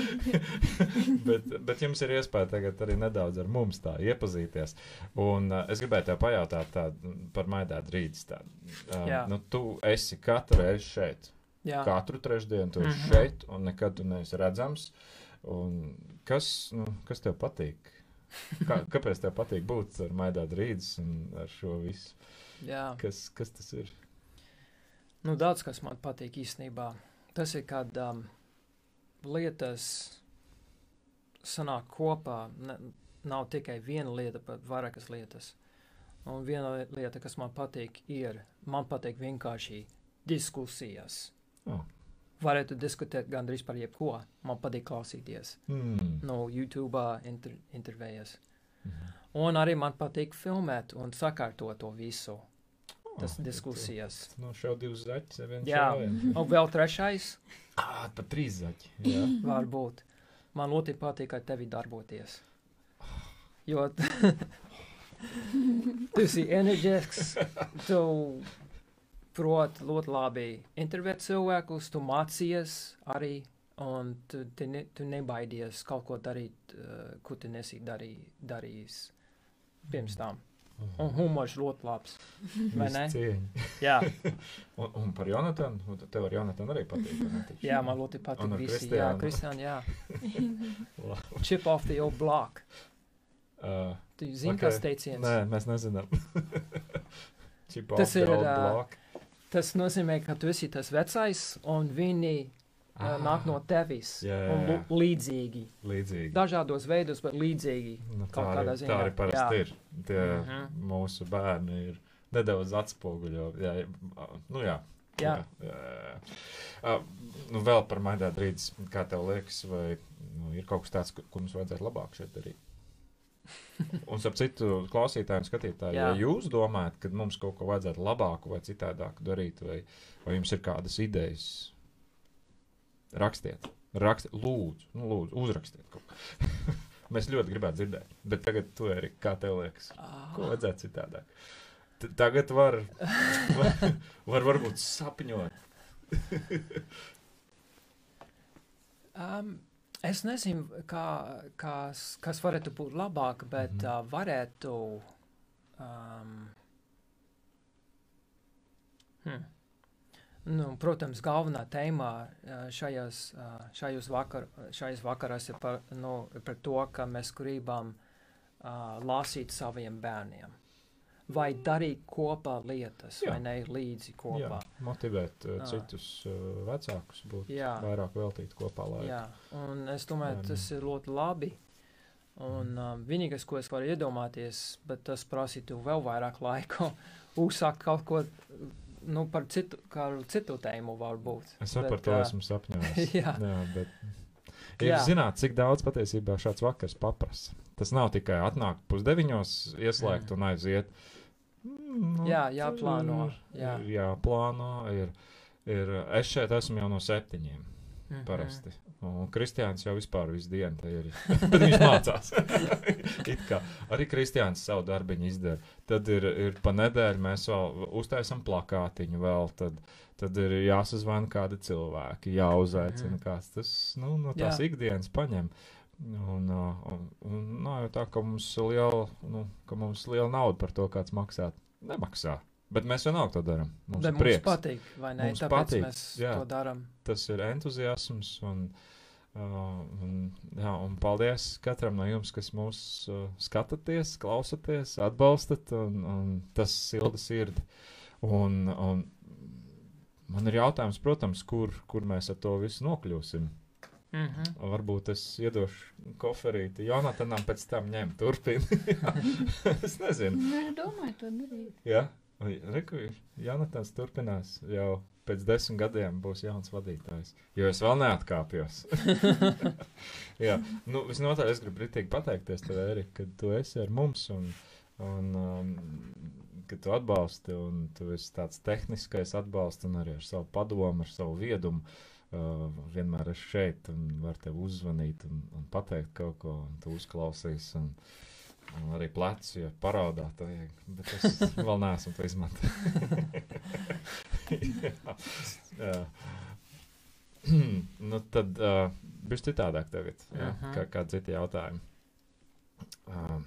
*laughs* bet, bet jums ir iespēja tagad arī nedaudz ar mums tā iepazīties. Un uh, es gribēju tev pajautāt tā, par maidētu rītas. Tā. Um, Jā. nu, tu esi katru reizi šeit. Jā, Katru trešdienu tu esi Mhm. šeit, un nekad tu neesi redzams. Un kas, nu, kas tev patīk? Kā, *laughs* kāpēc tev patīk būt ar maidētu rītas un ar šo visu? jā. Kas, kas tas ir? Nu, daudz kas man patīk īstenībā. Tas ir, kad um, lietas sanāk kopā. Ne, nav tikai viena lieta, bet vairākas lietas. Un viena li- lieta, kas man patīk, ir, man patīk vienkārši diskusijas. Oh. Varētu diskutēt gandrīz par jebko. Man patīk klausīties Mm. no YouTube inter, intervijas. Mhm. Un arī man patīk filmēt un sakārtot to visu. Tas Oh, diskusijas. bet, Nu, šau divus zaķus, viens Jā. šāviens. Un vēl trešais. Ah, pat trīs zaķi. Jā. Varbūt. Man ļoti patīk ar tevi darboties. Jo *laughs* tu esi enerģisks, tu proti ļoti labi intervēt cilvēkus, tu mācījies arī, un tu, tu, ne, tu nebaidies kaut ko darīt, uh, ko tu nesi darī, darījis pirms tam. Un humors ļoti labs. *laughs* vai ne? Jā, *laughs* Un, un par Jonatanu? Un Tev ar Jonatanu arī patīk. *laughs* jā man ļoti patīk visi. Jā? Kristiāna, jā. Chip off the old block. Uh, Tu zini, Ok. kas teiciens? nē, mēs nezinām. Chip Tas off the ir, old ā, block. Tas nozīmē, ka tu esi tas vecais, un viņi ah, nāk no tevis. jā, jā, un jā. lu- līdzīgi. Līdzīgi. Dažādos veidos, bet līdzīgi. Nu, tā, arī, tā ziņā, arī parasti jā. ir. Tie Mhm. mūsu bērni ir nedaudz atspoguļo. Jā, nu jā. Jā. jā, jā, jā. Uh, nu, vēl par maidētu rītas, kā tev liekas, vai nu, ir kaut kas tāds, ko mums vajadzētu labāk šeit darīt? Un, ap citu, klausītājiem, skatītājiem, ja jūs domājat, ka mums kaut ko vajadzētu labāku vai citādāku darīt, vai, vai jums ir kādas idejas, rakstiet, rakstiet lūdzu, nu, lūdzu uzrakstiet kaut ko. *laughs* Mēs ļoti gribētu dzirdēt, bet tagad tu eri, kā tev liekas, ko Ah, vajadzētu citādāk. T tagad var, *laughs* var, var varbūt sapņot. *laughs* um, es nezinu, kā, kas, kas varētu būt labāk, bet mm. uh, varētu. Um, hmm. Nu, protams, galvenā tēmā uh, šajās, uh, šajos vakar, šajās vakarās ir par, nu, par to, ka mēs gribam uh, lasīt saviem bērniem. Vai darīt kopā lietas, Jā. vai ne līdzi kopā. Jā, motivēt uh, citus uh, vecākus būt Jā. vairāk veltīt kopā laiku. Jā, un es domāju, tas ir ļoti labi. Un um, vienīgais, ko es varu iedomāties, bet tas prasītu vēl vairāk *laughs* laika, uzsākt kaut ko nu, par citu, citu tēmu, varbūt. Es jau Bet, par to esmu sapņojis. *laughs* jā. jā, bet ja jūs zināt, cik daudz patiesībā šāds vakars paprasa. Tas nav tikai atnākt pusdeviņos, ieslēgt Mm. un aiziet. Mm, nu, Jā, jāplāno, jā. Ir jāplāno. Ir, ir, es šeit esmu jau no septiņiem. Mhm. Parasti. Un Kristiāns jau vispār visu dienu te ir. *laughs* Bet viņš mācās. *laughs* Kā. Arī Kristiāns savu darbu izdara. Tad ir, ir pa nedēļu mēs vēl uztaisām plakātiņu. Vēl, tad, tad ir jāsazvana kādi cilvēki, jāuzaicina Mhm. kāds. Tas nu, no tās Jā. ikdienas paņem. Un, un, un jau tā, ka mums liela, nu, mums liela nauda par to kāds maksā. Nemaksā. Bet mēs vienalga to darām. Mums Bet mums patīk, vai ne? Mums Tāpēc patīk, mēs jā. to darām. tas ir entuziasms. Un, uh, un, jā, un paldies katram no jums, kas mūs uh, skatāties, klausaties, atbalstat. Un, un tas silda sirdi. Un, un man ir jautājums, protams, kur, kur mēs ar to visu nokļūsim. Mhm. Varbūt es iedošu koferīti Jonatanam, pēc tam ņemt turpini. *laughs* es nezinu. Nu, es domāju, to darīt. Jā, Reku, Jonatans turpinās jau pēc desmit gadiem būs jauns vadītājs. Jo es vēl neatkāpjos. *laughs* Jā, nu, visnotaļ es gribu ritīgi pateikties tev, Erika, ka tu esi ar mums un, un um, ka tu atbalsti un tu esi tāds tehniskais atbalsts un arī ar savu padomu, ar savu viedumu. Uh, vienmēr esmu šeit un varu tev uzzvanīt un, un pateikt kaut ko, un tu uzklausīsi. Un, Un arī plecs, ja parādā to vajag. Bet es *laughs* vēl neesmu to izmantojis. *laughs* jā. jā. *clears throat* nu, tad uh, bija citādāk tagad. Jā, uh. -huh. kā, kā citi jautājumi. Uh,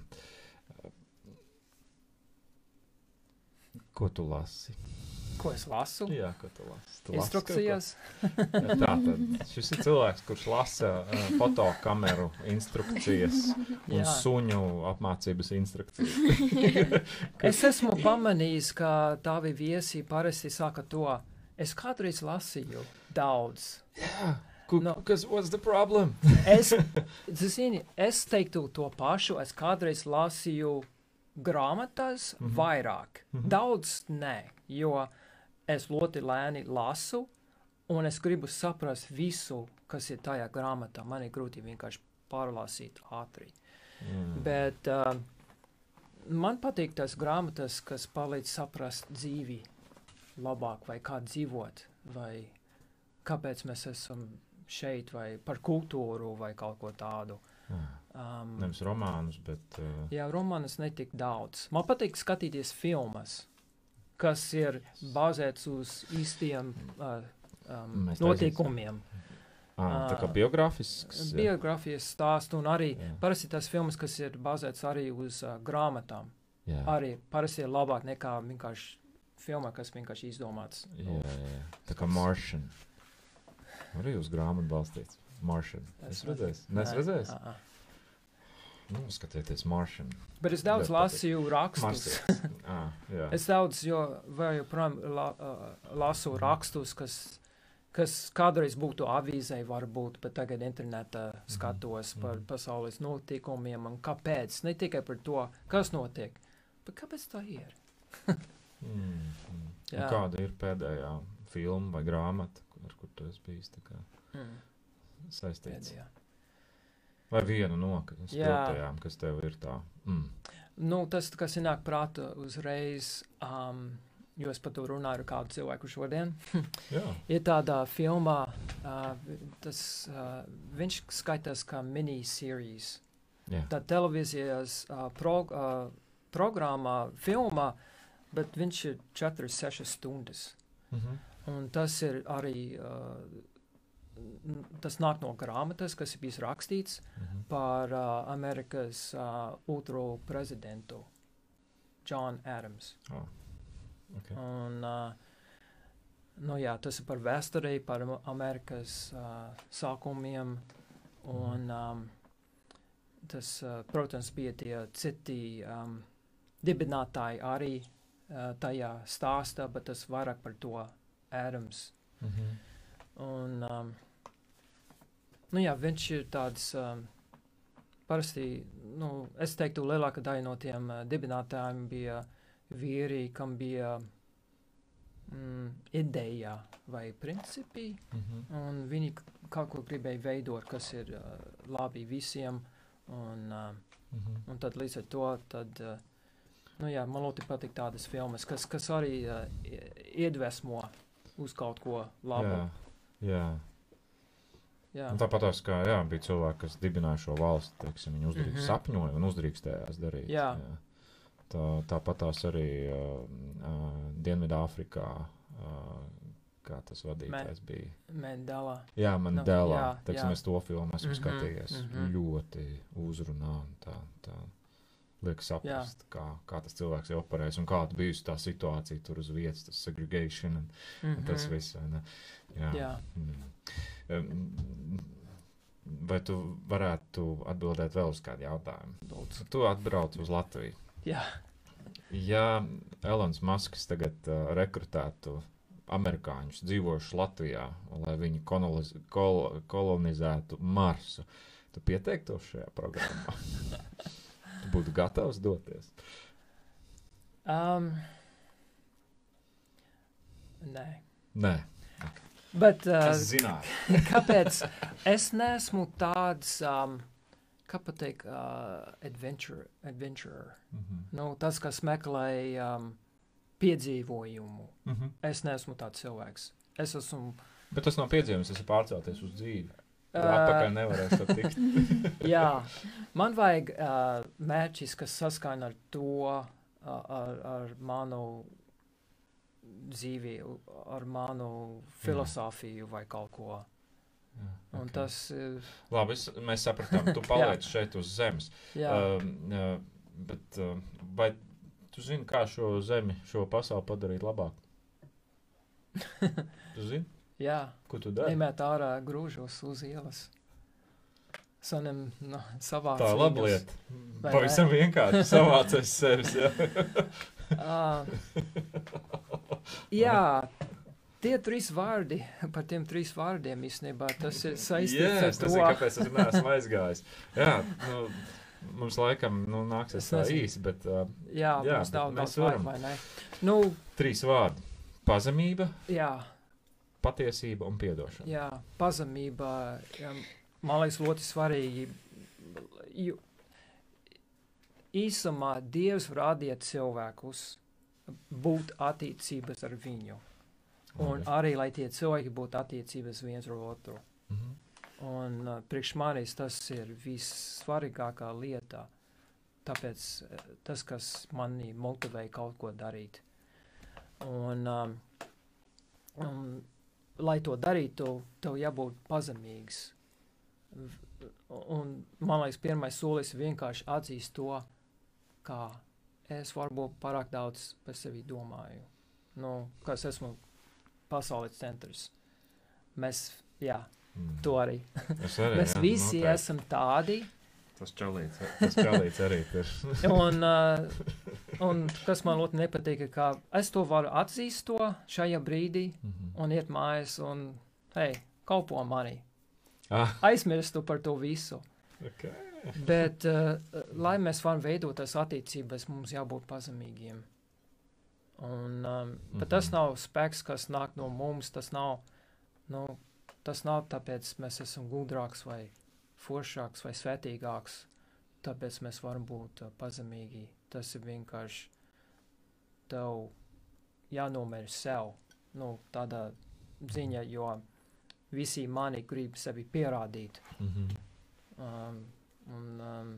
ko tu lasi? Ko es lasu? Jā, ko tu lasi? Tu lasi ko? Jā, Tā tad šis ir cilvēks, kurš lasa uh, fotokameru instrukcijas un Jā. suņu apmācības instrukcijas. *laughs* Es esmu pamanījis, ka tavi viesi parasti saka to. Es kādreiz lasīju daudz. Jā, Ku- No. kas what's the problem? Es, *laughs* zini, es teiktu to pašu. Es kādreiz lasīju grāmatas mm. -hmm. vairāk. Mm. -hmm. Daudz nē, jo es ļoti lēni lasu, un es gribu saprast visu, kas ir tajā grāmatā. Man ir grūti vienkārši pārlasīt ātri. Mm. Bet uh, man patīk tas grāmatas, kas palīdz saprast dzīvi labāk, vai kā dzīvot, vai kāpēc mēs esam šeit, vai par kultūru, vai kaut ko tādu. Jā. Um, Nevis romānus, bet uh, jā, romānas netik daudz. Man patīk skatīties filmas, kas ir bāzēts uz īstiem uh, um, Mēs notikumiem. ah, tā kā biogrāfisks. jā. Biogrāfijas stāstu un arī Jā. parasti tās filmas, kas ir bāzētas arī uz uh, grāmatām. Jā. arī parasti ir labāk nekā vienkārši filma, kas vienkārši izdomāts. Jā, jā, jā. Tā kā Martian. Arī uz grāmatu balstīts. Martian. Es redzēju. Nes redzējis? Nu, skatieties, Martian. Bet es daudz lasīju rakstus. *laughs* Ah. Es daudz, joprojām la, uh, lasu rakstus, kas, kas kādreiz būtu avīzē, varbūt, bet tagad internetā skatos par mhm. pasaules notikumiem un kāpēc. Ne tikai par to, kas notiek, bet kāpēc tā ir. Mm, mm. *laughs* Jā. Kāda ir pēdējā filma vai grāmata, ar kur tu esi bijis Mm, saistīts? pēdējā. Vai viena no spilgtajām, kas tev ir tā? Mm. Nu, tas, kas ienāk prātā uzreiz, um, jo es par to runāju ar kādu cilvēku šodien, *laughs* ir tādā filmā, uh, tas, uh, viņš skaitās kā minisērijas. Tā televīzijas uh, pro, uh, programmā, filmā, bet viņš ir 4-6 stundas. Mhm. Un tas ir arī, uh, tas nāk no grāmatas, kas ir bijis rakstīts Mhm. par uh, Amerikas uh, otro prezidentu, John Adams. Oh. Okay. Un, uh, nu, jā, tas ir par vēsturei, par Am- Amerikas uh, sākumiem. Un, um, tas, uh, protams, bija tie citi um, dibinātāji arī uh, tajā stāstā, bet tas vairāk par to Adams. Mhm. Un, um, nu, jā, viņš ir tāds. Um, Parasti, nu, es teiktu, lielākā daļa no tiem uh, dibinātājiem bija vīri, kam bija mm, ideja vai principi, Mhm. un viņi kaut ko gribēja veidot, kas ir uh, labi visiem. Un, uh, Mhm. un tad līdz ar to, tad, uh, nu, jā, man ļoti patīk tādas filmas, kas, kas arī uh, iedvesmo uz kaut ko labu. Jā. Jā. Jā. Un Tāpat tās, kā jā, bija cilvēki, kas dibināja šo valsti, teiksim, viņi uzdrīkst, mm. -hmm. sapņoja un uzdrīkstējās darīt. Jā. Tā, tāpat tās arī uh, uh, Dienvidāfrikā, uh, kā tas vadītājs bija. Mandela. Jā, man Nu, dēlā, jā, teiksim, jā. es to filmu esmu mm -hmm, skatījies. Mm. -hmm. Ļoti uzrunā un tā, tā liek saprast, kā, kā tas cilvēks ir operējis un kāda bijusi tā situācija tur uz vietas, tas segregation un, un tas Mhm. viss. Jā. Jā. Mm. Vai tu varētu atbildēt vēl uz kādu jautājumu? Lūdzu. Tu atbrauc uz Latviju. Jā. Ja Elonas Masks tagad uh, rekrutētu amerikāņus dzīvojušus Latvijā, lai viņi koloniz kol kolonizētu Marsu, tu pieteiktos šajā programmā? *laughs* tu būtu gatavs doties. Um, nē. Nē, Bet uh, es zināju. *laughs* kāpēc es neesmu tāds, um, kā pateikt, uh, adventure, adventurer? Mhm. Nu, tas, kas meklē um, piedzīvojumu. Mhm. Es neesmu tāds cilvēks. Es esmu. Bet tas nav piedzīvojums, tas ir pārcelties uz dzīvi. Atpakaļ nevarēs to tikt. *laughs* Jā, man vajag uh, mērķis, kas saskaņo ar to, uh, ar, ar manu dzīvi, ar manu filozofiju vai kaut ko. Jā, Un ok. tas ir. Labi, es, mēs sapratām, tu *laughs* paliec šeit uz zemes. Jā, Um, uh, bet uh, vai tu zini, kā šo zemi, šo pasauli padarīt labāk? *laughs* Tu zini, jā. ko tu dari? Nemēt ārā grūžos uz ielas. Sanem, no, savā Tā ir laba lieta. Pavisam vienkārši *laughs* savācies sevis. Jā. Uh, *laughs* jā, tie trīs vārdi, par tiem trīs vārdiem īstenībā tas ir saistīts Jā, ar to. nezinu, kāpēc es neesmu aizgājis. Jā, nu, mums laikam nu, nāksies Es tā īsi, bet uh, Jā, Jā, mums nav daudz laika, varam. vai ne? Nu, trīs vārdi - pazemība, jā, patiesība un piedošana. jā, pazemība, man liekas, ļoti svarīgi. Jo, īsumā Dievs rādīja cilvēkus būt attiecības ar viņu. Un Labi. arī, lai tie cilvēki būtu attiecības viens ar otru. Mhm. Un uh, priekš manis tas ir vissvarīgākā lieta. Tāpēc uh, tas, kas manī motivē kaut ko darīt. Un, um, um, lai to darītu, tev jābūt pazemīgs. Un man liekas, pirmais solis ir vienkārši atzīst to, kā es varbūt pārāk daudz par sevi domāju. Nu, kas esmu pasaules centrs. Mēs, jā, Mm. to arī. Es arī, Mēs jā, visi noteikti. esam tādi. Tas čalīts, tas čalīts arī ir. *laughs* Un, uh, un kas man ļoti nepatīk, ka es to varu atzīst to šajā brīdī Mhm. un iet mājās un, hei, kalpo manī. Ah, Aizmirstu par to visu. okay. Bet, uh, lai mēs varam veidot tās attiecības, mums jābūt pazemīgiem. Un, um, bet tas Mhm. nav spēks, kas nāk no mums. Tas nav, nu, tas nav tāpēc, mēs esam gudrāks vai foršāks vai svētīgāks. Tāpēc mēs varam būt uh, pazemīgi. Tas ir vienkārši tev jānomēr sev. Nu, tādā ziņā, jo visi mani grib sevi pierādīt. Mhm. Um, un, um,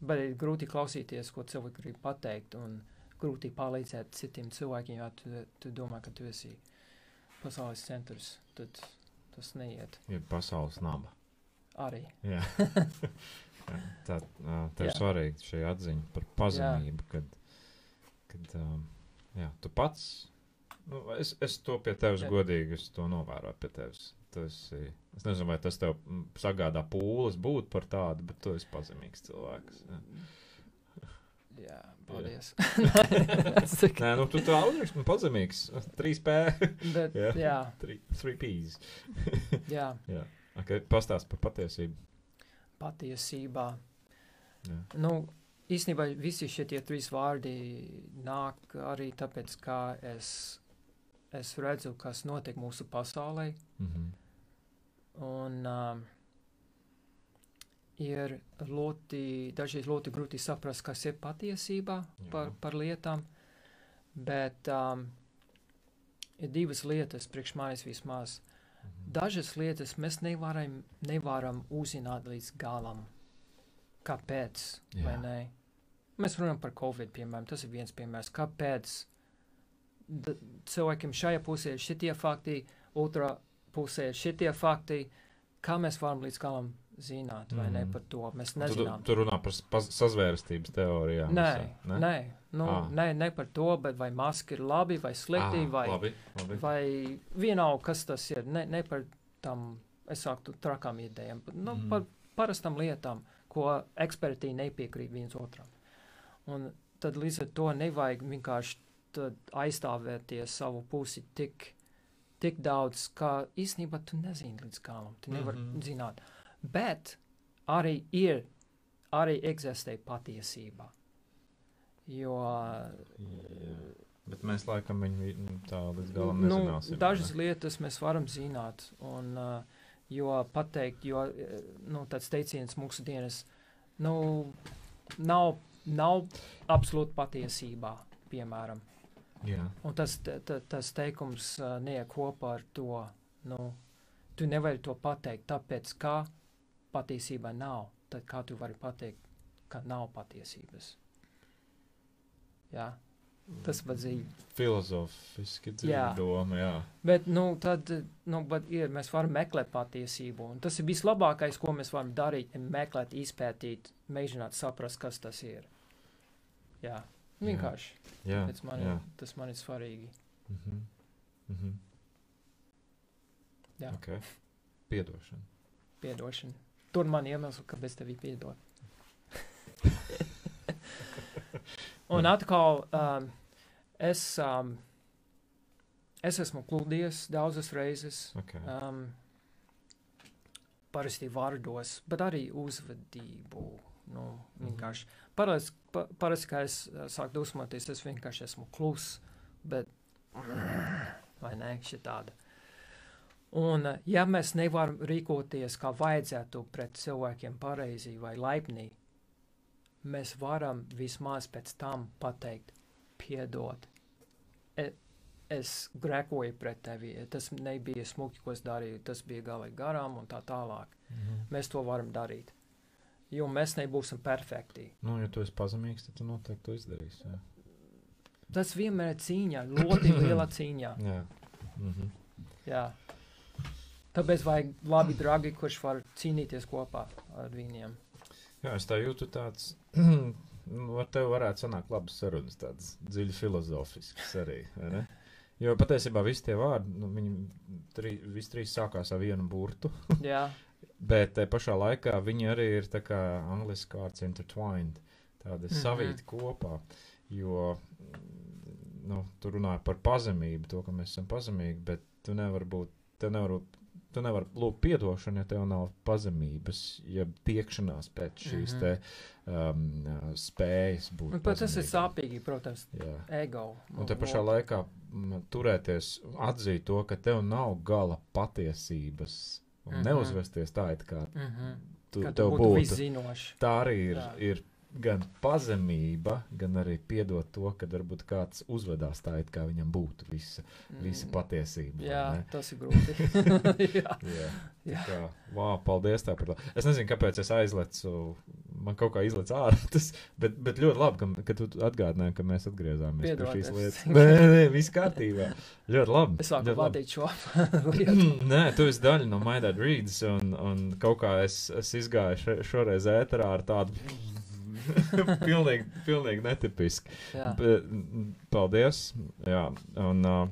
bet ir grūti klausīties, ko cilvēki grib pateikt, un grūti palīdzēt citiem cilvēkiem, ja tu, tu domā, ka tu esi pasaules centrs. Tad tas neiet Ir pasaules naba. Arī. Jā. *laughs* Jā, Tā, ā, tev ir Jā. svarīga šī atziņa par pazemību, kad, kad um, jā, tu pats, nu, es, es to pie tevis Jā. godīgi, es to novēroju pie tevis. Tu esi, es nezinu, vai tas tev sagādā pūles būt par tādu, bet tu esi pazemīgs cilvēks. Jā. Jā, paldies. *laughs* *laughs* Nē, nu tu tā uzrakst, man pazemīgs. 3P, bet, Jā. jā, 3 P's. jā, Jā, okay, pastāst par patiesību. patiesībā. Jā. Nu, īstenībā visi šie trīs vārdi nāk arī tāpēc, ka es, es redzu, kas notiek mūsu pasaulē. Mhm. Un um, ir ļoti, dažreiz ļoti grūti saprast, kas ir patiesība par, Jā. par lietām. Bet um, ir divas lietas, priekš manis vismaz. Mhm. Dažas lietas mēs nevaram, nevaram uzzināt līdz galam. Kāpēc? Mēs runājam par Covid, piemēram. Tas ir viens piemērs. Kāpēc d- cilvēkiem šajā pusē ir šitie fakti, otrā pusē ir šitie fakti? Kā mēs varam līdz galam zināt, vai ne Mhm. par to? Mēs Tu, nezinām. tu runā par sazvērstības teorijām. Nē, visā, nē, nu, Ā. nē, ne par to, bet vai maski ir labi vai slikti, Ā, vai, Labi, labi. vai vienalga, kas tas ir. Ne, ne par tam, es saku, trakām idejām, bet nu, Mhm. par parastām lietām, ko eksperti nepiekrīt viens otram. Un tad līdz ar to nevajag vienkārši aizstāvēties savu pusi tik, tik daudz, ka īstenībā tu nezini līdz galam. Tu nevari mm. -hmm. zināt. Bet arī ir, arī eksistē patiesība. Jo. Bet mēs laikam viņu vi- nu, tā līdz galam nu, nezināsim. dažas lietas mēs varam zināt. Un, uh, jo pateikt, jo eh, nu, tāds teiciens mūsu dienas nu, nav, nav absolūti patiesībā, piemēram. Jā. Un tas, te- te- tas teikums uh, neiek kopā ar to, nu, tu nevari to pateikt, tāpēc kā patiesībā nav. Tad kā tu vari pateikt, ka nav patiesības? Jā, tas pat dziļi. Filozofiski Jā. dziļa doma, jā. Bet, nu, tad, nu, bet ir, mēs varam meklēt patiesību. Un tas ir vislabākais, ko mēs varam darīt. Ir meklēt, izpētīt, mēģināt saprast, kas tas ir. Jā, vienkārši. Jā, Pēc man, jā. ir- tas man ir svarīgi. Mhm. Mhm. Jā. Ok. Piedošana. Piedošana. Tur man iemesls, kāpēc tev ir piedot. *laughs* Un atkal, um, es, um, es esmu klūdies daudzas reizes. Okay. Um, parasti vārdos, bet arī uzvedību. Nu, vienkārši. Parasti, pa, parasti, kad es uh, sāku dusmoties, es vienkārši esmu kluss, bet vai ne, šī tāda. Un, uh, ja mēs nevaram rīkoties kā vajadzētu pret cilvēkiem pareizi vai laipni, mēs varam vismaz pēc tam pateikt, piedod. E, es grēkoju pret tevi, tas nebija smuki, ko es darīju, tas bija galīgi garām un tā tālāk. Mhm. Mēs to varam darīt. Jo mēs nebūsim perfekti. Nu, ja tu esi pazemīgs, tad tu noteikti to izdarīsi. Jā. Tas vienmēr ir cīņa, ļoti liela cīņa. jā. Mhm. Jā. Tāpēc vajag labi draugi, kurš var cīnīties kopā ar viņiem. Jā, es tā jūtu tāds. *clears throat* Nu, ar tevi varētu sanākt labas sarunas, tādas dziļi filozofiskas arī. Jo patiesībā visi tie vārdi, nu, viņi trī, visi trīs sākās ar vienu burtu, *laughs* *laughs* Jā, bet te pašā laikā viņi arī ir tā kā angliski vārds intertwined, tādi mm. -hmm. savīti kopā. Jo nu, tu runāji par pazemību, to, ka mēs esam pazemīgi, bet tu nevari būt, tev nevar būt. Tu nevari lūgt atdošanu, ja tev nav pazemības, ja tiekšanās pēc šīs Mhm. te, um, spējas būt. pat tas ir sāpīgi, protams, Jā. ego. Un te pašā laikā m, turēties, atzīt to, ka tev nav gala patiesības, un mm. -hmm. neuzvesties tā, it kā Mm -hmm. tu, Ka tev tu būtu būtu. viszinošs. Tā arī ir, Jā. ir gan pazemība, gan arī piedot to, ka varbūt kāds uzvedās tā, it kā viņam būtu visa, visa patiesība. Mm. Jā, ne? tas ir grūti. *laughs* Jā. Jā, Jā. kā, wow, paldies tev par to. Es nezinu, kāpēc es aizlecu, man kaut kā izlaiž ārā *laughs* tas, bet, bet ļoti labi, ka, ka tu atgādināji, ka mēs atgriezāmies pie Piedod, šīs es- lietas. Nē, nē, viss kārtībā. Ļoti labi. Es sāku vadīt šo *laughs* lietu. Nē, tu esi daļa no Maidāta Reads, un, un kaut kā es, es izgāju še, šoreiz ēterā ar tādu *laughs* pilnīgi, pilnīgi mm, paldies. Jā, un uh,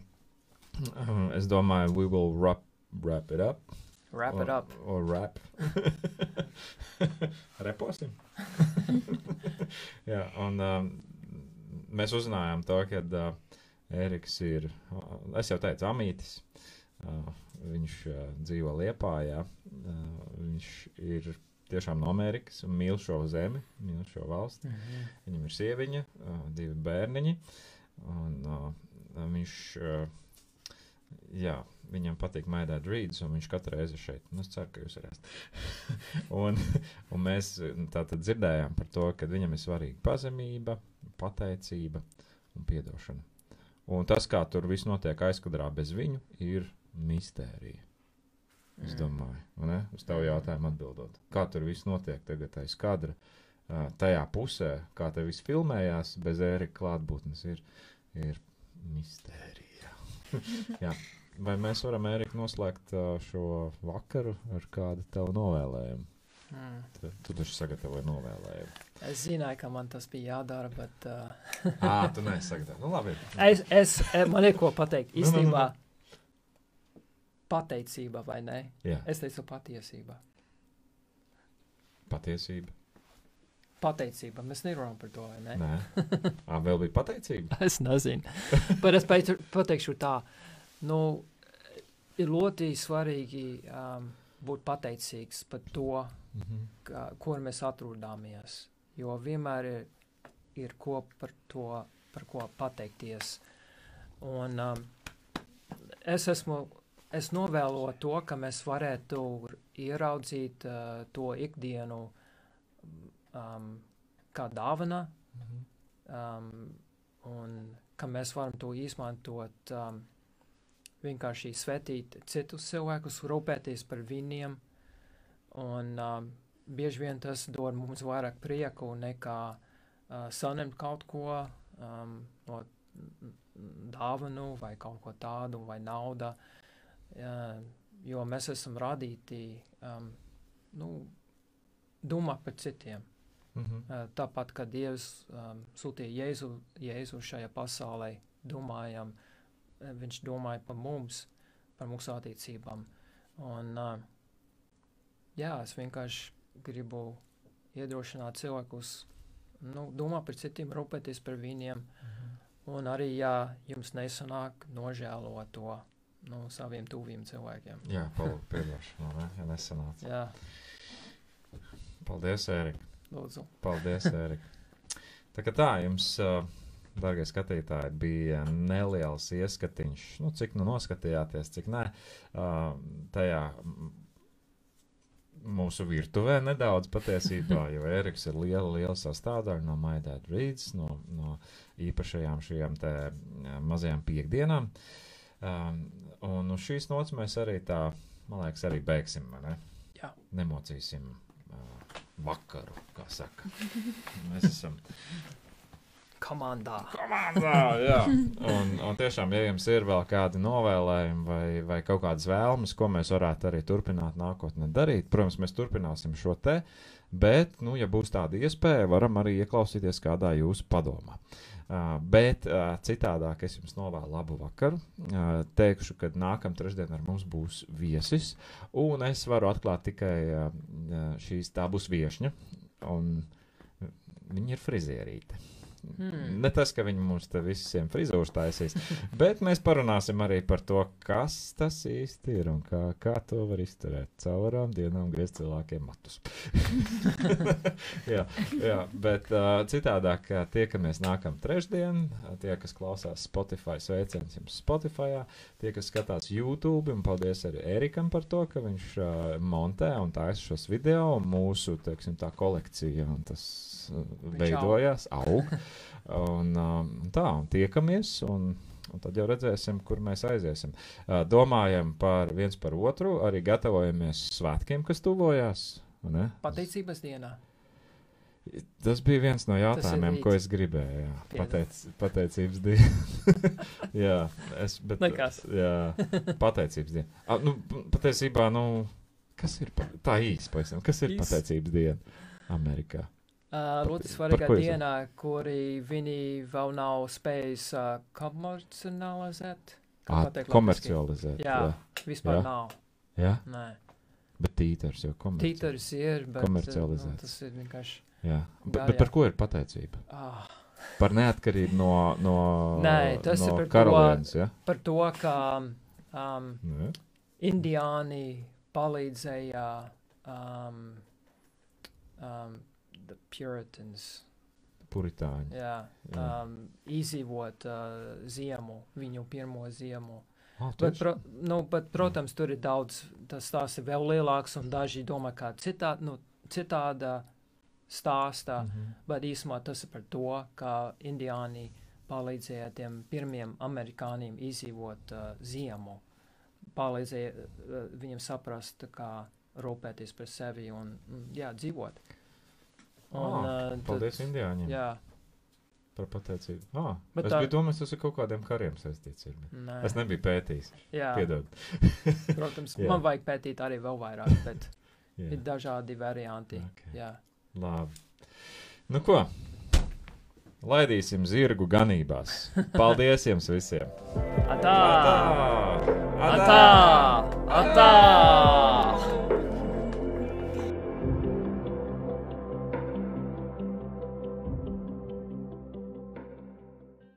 es domāju, we will wrap, wrap it up. Wrap or, it up. Or rap. *laughs* Reposim. *laughs* Jā, un um, mēs uzzinājām to, ka uh, Eriks ir, uh, es jau teicu, amītis. Uh, viņš uh, dzīvo Liepājā. Uh, viņš ir tiešām no Amerikas un mīl šo zemi, mīl šo valsti. Mhm. Viņam ir sieviņa, uh, divi bērniņi. Un, uh, viņš, uh, jā, viņam patīk maidāt rīdus, un viņš katru reizi ir šeit. Un es ceru, ka jūs esat. *laughs* un, un mēs tātad dzirdējām par to, ka viņam ir svarīga pazemība, pateicība un piedošana. Un tas, kā tur viss notiek aizkadrā bez viņu, ir mistērija. Es domāju, vai ne? uz tavu jautājumu atbildot. Kā tur viss notiek tagad aiz kadra? Tajā pusē, kā te viss filmējās, bez ērika klātbūtnes, ir, ir mistērija. *laughs* Jā. Vai mēs varam, Ērika, noslēgt šo vakaru ar kādu tavu novēlējumu? Mm. Tu, tu taču sagatavoji novēlējumu. Es zināju, ka man tas bija jādara, bet uh, Ah, tu nesagatavoji. Nu, labi. es, es, man ir ko pateikt. Nu, nu, nu, nu. Pateicība vai ne? Jā, Es teicu patiesība. patiesība. Pateicība. Mēs nerunājam par to, vai ne? Nē, *laughs* ah, vēl bija pateicība. Es nezinu. Bet es pateikšu tā, nu, ir ļoti svarīgi um, būt pateicīgs par to, Mhm. ka, kur mēs atrodamies. Jo vienmēr ir, ir ko par to, par ko pateikties. Un um, es esmu, es novēloju to, ka mēs varētu ieraudzīt uh, to ikdienu um, kā dāvana, Mhm. um, un ka mēs varam to izmantot um, vienkārši svetīt citus cilvēkus, rūpēties par viņiem. Un um, bieži vien tas dod mums vairāk prieku nekā uh, saņemt kaut ko um, no dāvanu vai kaut ko tādu, vai nauda. Jo mēs esam radīti um, nu, domāt par citiem. Mm -hmm. Tāpat kā Dievs um, sūtīja Jēzu, Jēzu šajā pasaulē, domājam, uh, viņš domāja par mums, par mūsu attiecībām. Un, uh, jā, es vienkārši gribu iedrošināt cilvēkus, nu, domāt par citiem, rūpēties par viņiem. Mm -hmm. Un arī, ja jums nesanāk, nožēlot to no saviem tuviem cilvēkiem. Jā, paldies, piedošanu, ne? ja nesanāca. Jā, Paldies, Ērika. lūdzu. Paldies, Ērika. Tā kā tā jums, ā, darbie skatītāji, bija neliels ieskatiņš, nu, cik nu noskatījāties, cik nē, tajā mūsu virtuvē nedaudz patiesībā, jo Eriks ir liela, liela sastāvdaļa no Maidēta Rīdas, no, no īpašajām šajām mazajām piekdienām. Um, un uz šīs nots mēs arī tā, man liekas, arī beigsim, ne? Jā. Nemocīsim uh, vakaru, kā saka. *laughs* Mēs esam Komandā. komandā, jā. Un, un tiešām, ja jums ir vēl kādi novēlējumi vai, vai kaut kādas vēlmes, ko mēs varētu arī turpināt nākotnē darīt, protams, mēs turpināsim šo te, bet, nu, ja būs tāda iespēja, varam arī ieklausīties kādā jūsu padomā. Uh, bet uh, citādāk es jums novēlu labu vakaru. Uh, teikšu, ka nākamā trešdiena ar mums būs viesis, un es varu atklāt tikai uh, šīs tā būs viesņa, un viņa ir frizierīte. Hmm. Ne tas, ka viņi mums te visiem frizūras taisīs, *laughs* bet mēs parunāsim arī par to, kas tas īsti ir un kā, kā to var izturēt. Caurām dienām griezt cilvēkiem matus. *laughs* jā, jā, bet uh, citādāk tiekamies nākamā trešdien. Uh, tie, kas klausās Spotify, sveiciens jums Spotify, tie, kas skatās YouTube, un paldies arī Erikam par to, ka viņš uh, montē un taisa šos video. Mūsu teiksim, tā kolekcija un tas veidojās, aug. Un, um, tā, un tiekamies. Un, Un tad jau redzēsim, kur mēs aiziesim. Uh, domājam par viens par otru, arī gatavojamies svētkiem, kas tuvojās. vai ne? Pateicības dienā. Tas bija viens no jautājumiem, ko es gribēju. Jā. Pateic, pateicības diena. *laughs* jā, es, bet, jā, pateicības diena. A, nu, patiesībā, nu, kas ir pa, tā īsti pavisam? Kas ir Īs. pateicības diena Amerikā? Uh, ļoti svarīga dienā, kuri viņi vēl nav spējis uh, komercionalizēt. Kā Ah, komercializēt. Jā, vispār Jā. nav. jā? Nē, bet tītars jau komercializēt. tītars ir, bet Komercializēts. nu, tas ir vienkārši. Jā, bet, Jā, bet jā. par ko ir pateicība? Ah, Par neatkarību no, no, Nē, tas no ir par to- karalienes. Ja? par to, ka um, Nē. indiāni palīdzēja um, um, the Puritans. Puritāņi. Jā, Jā. um, izdzīvot uh, ziemu, viņu pirmo ziemu. Oh, Bet, pro, nu, bet, protams, tur ir daudz, tas stāsts ir vēl lielāks, un daži domā, ka citā, nu, citāda stāstā, mm. Mhm. bet īsumā tas ir par to, ka indiāni palīdzēja tiem pirmiem amerikāņiem izdzīvot uh, ziemu, palīdzēja uh, viņiem saprast, kā rūpēties par sevi un, un jā, dzīvot. Ah, uh, Paldies indiāņiem Jā, par pateicību. Ah, Bet es tā- domājis, tas ir kaut kādiem kariem saistīts. Ir. nē, Es nebiju pētījis. jā, Piedod. *laughs* protams, Jā. man vajag pētīt arī vēl vairāk, bet ir dažādi varianti. Ok. Jā. labi. Nu ko? Laidīsim zirgu ganībās. Paldies jums visiem! Atā! Atā! Atā! Atā!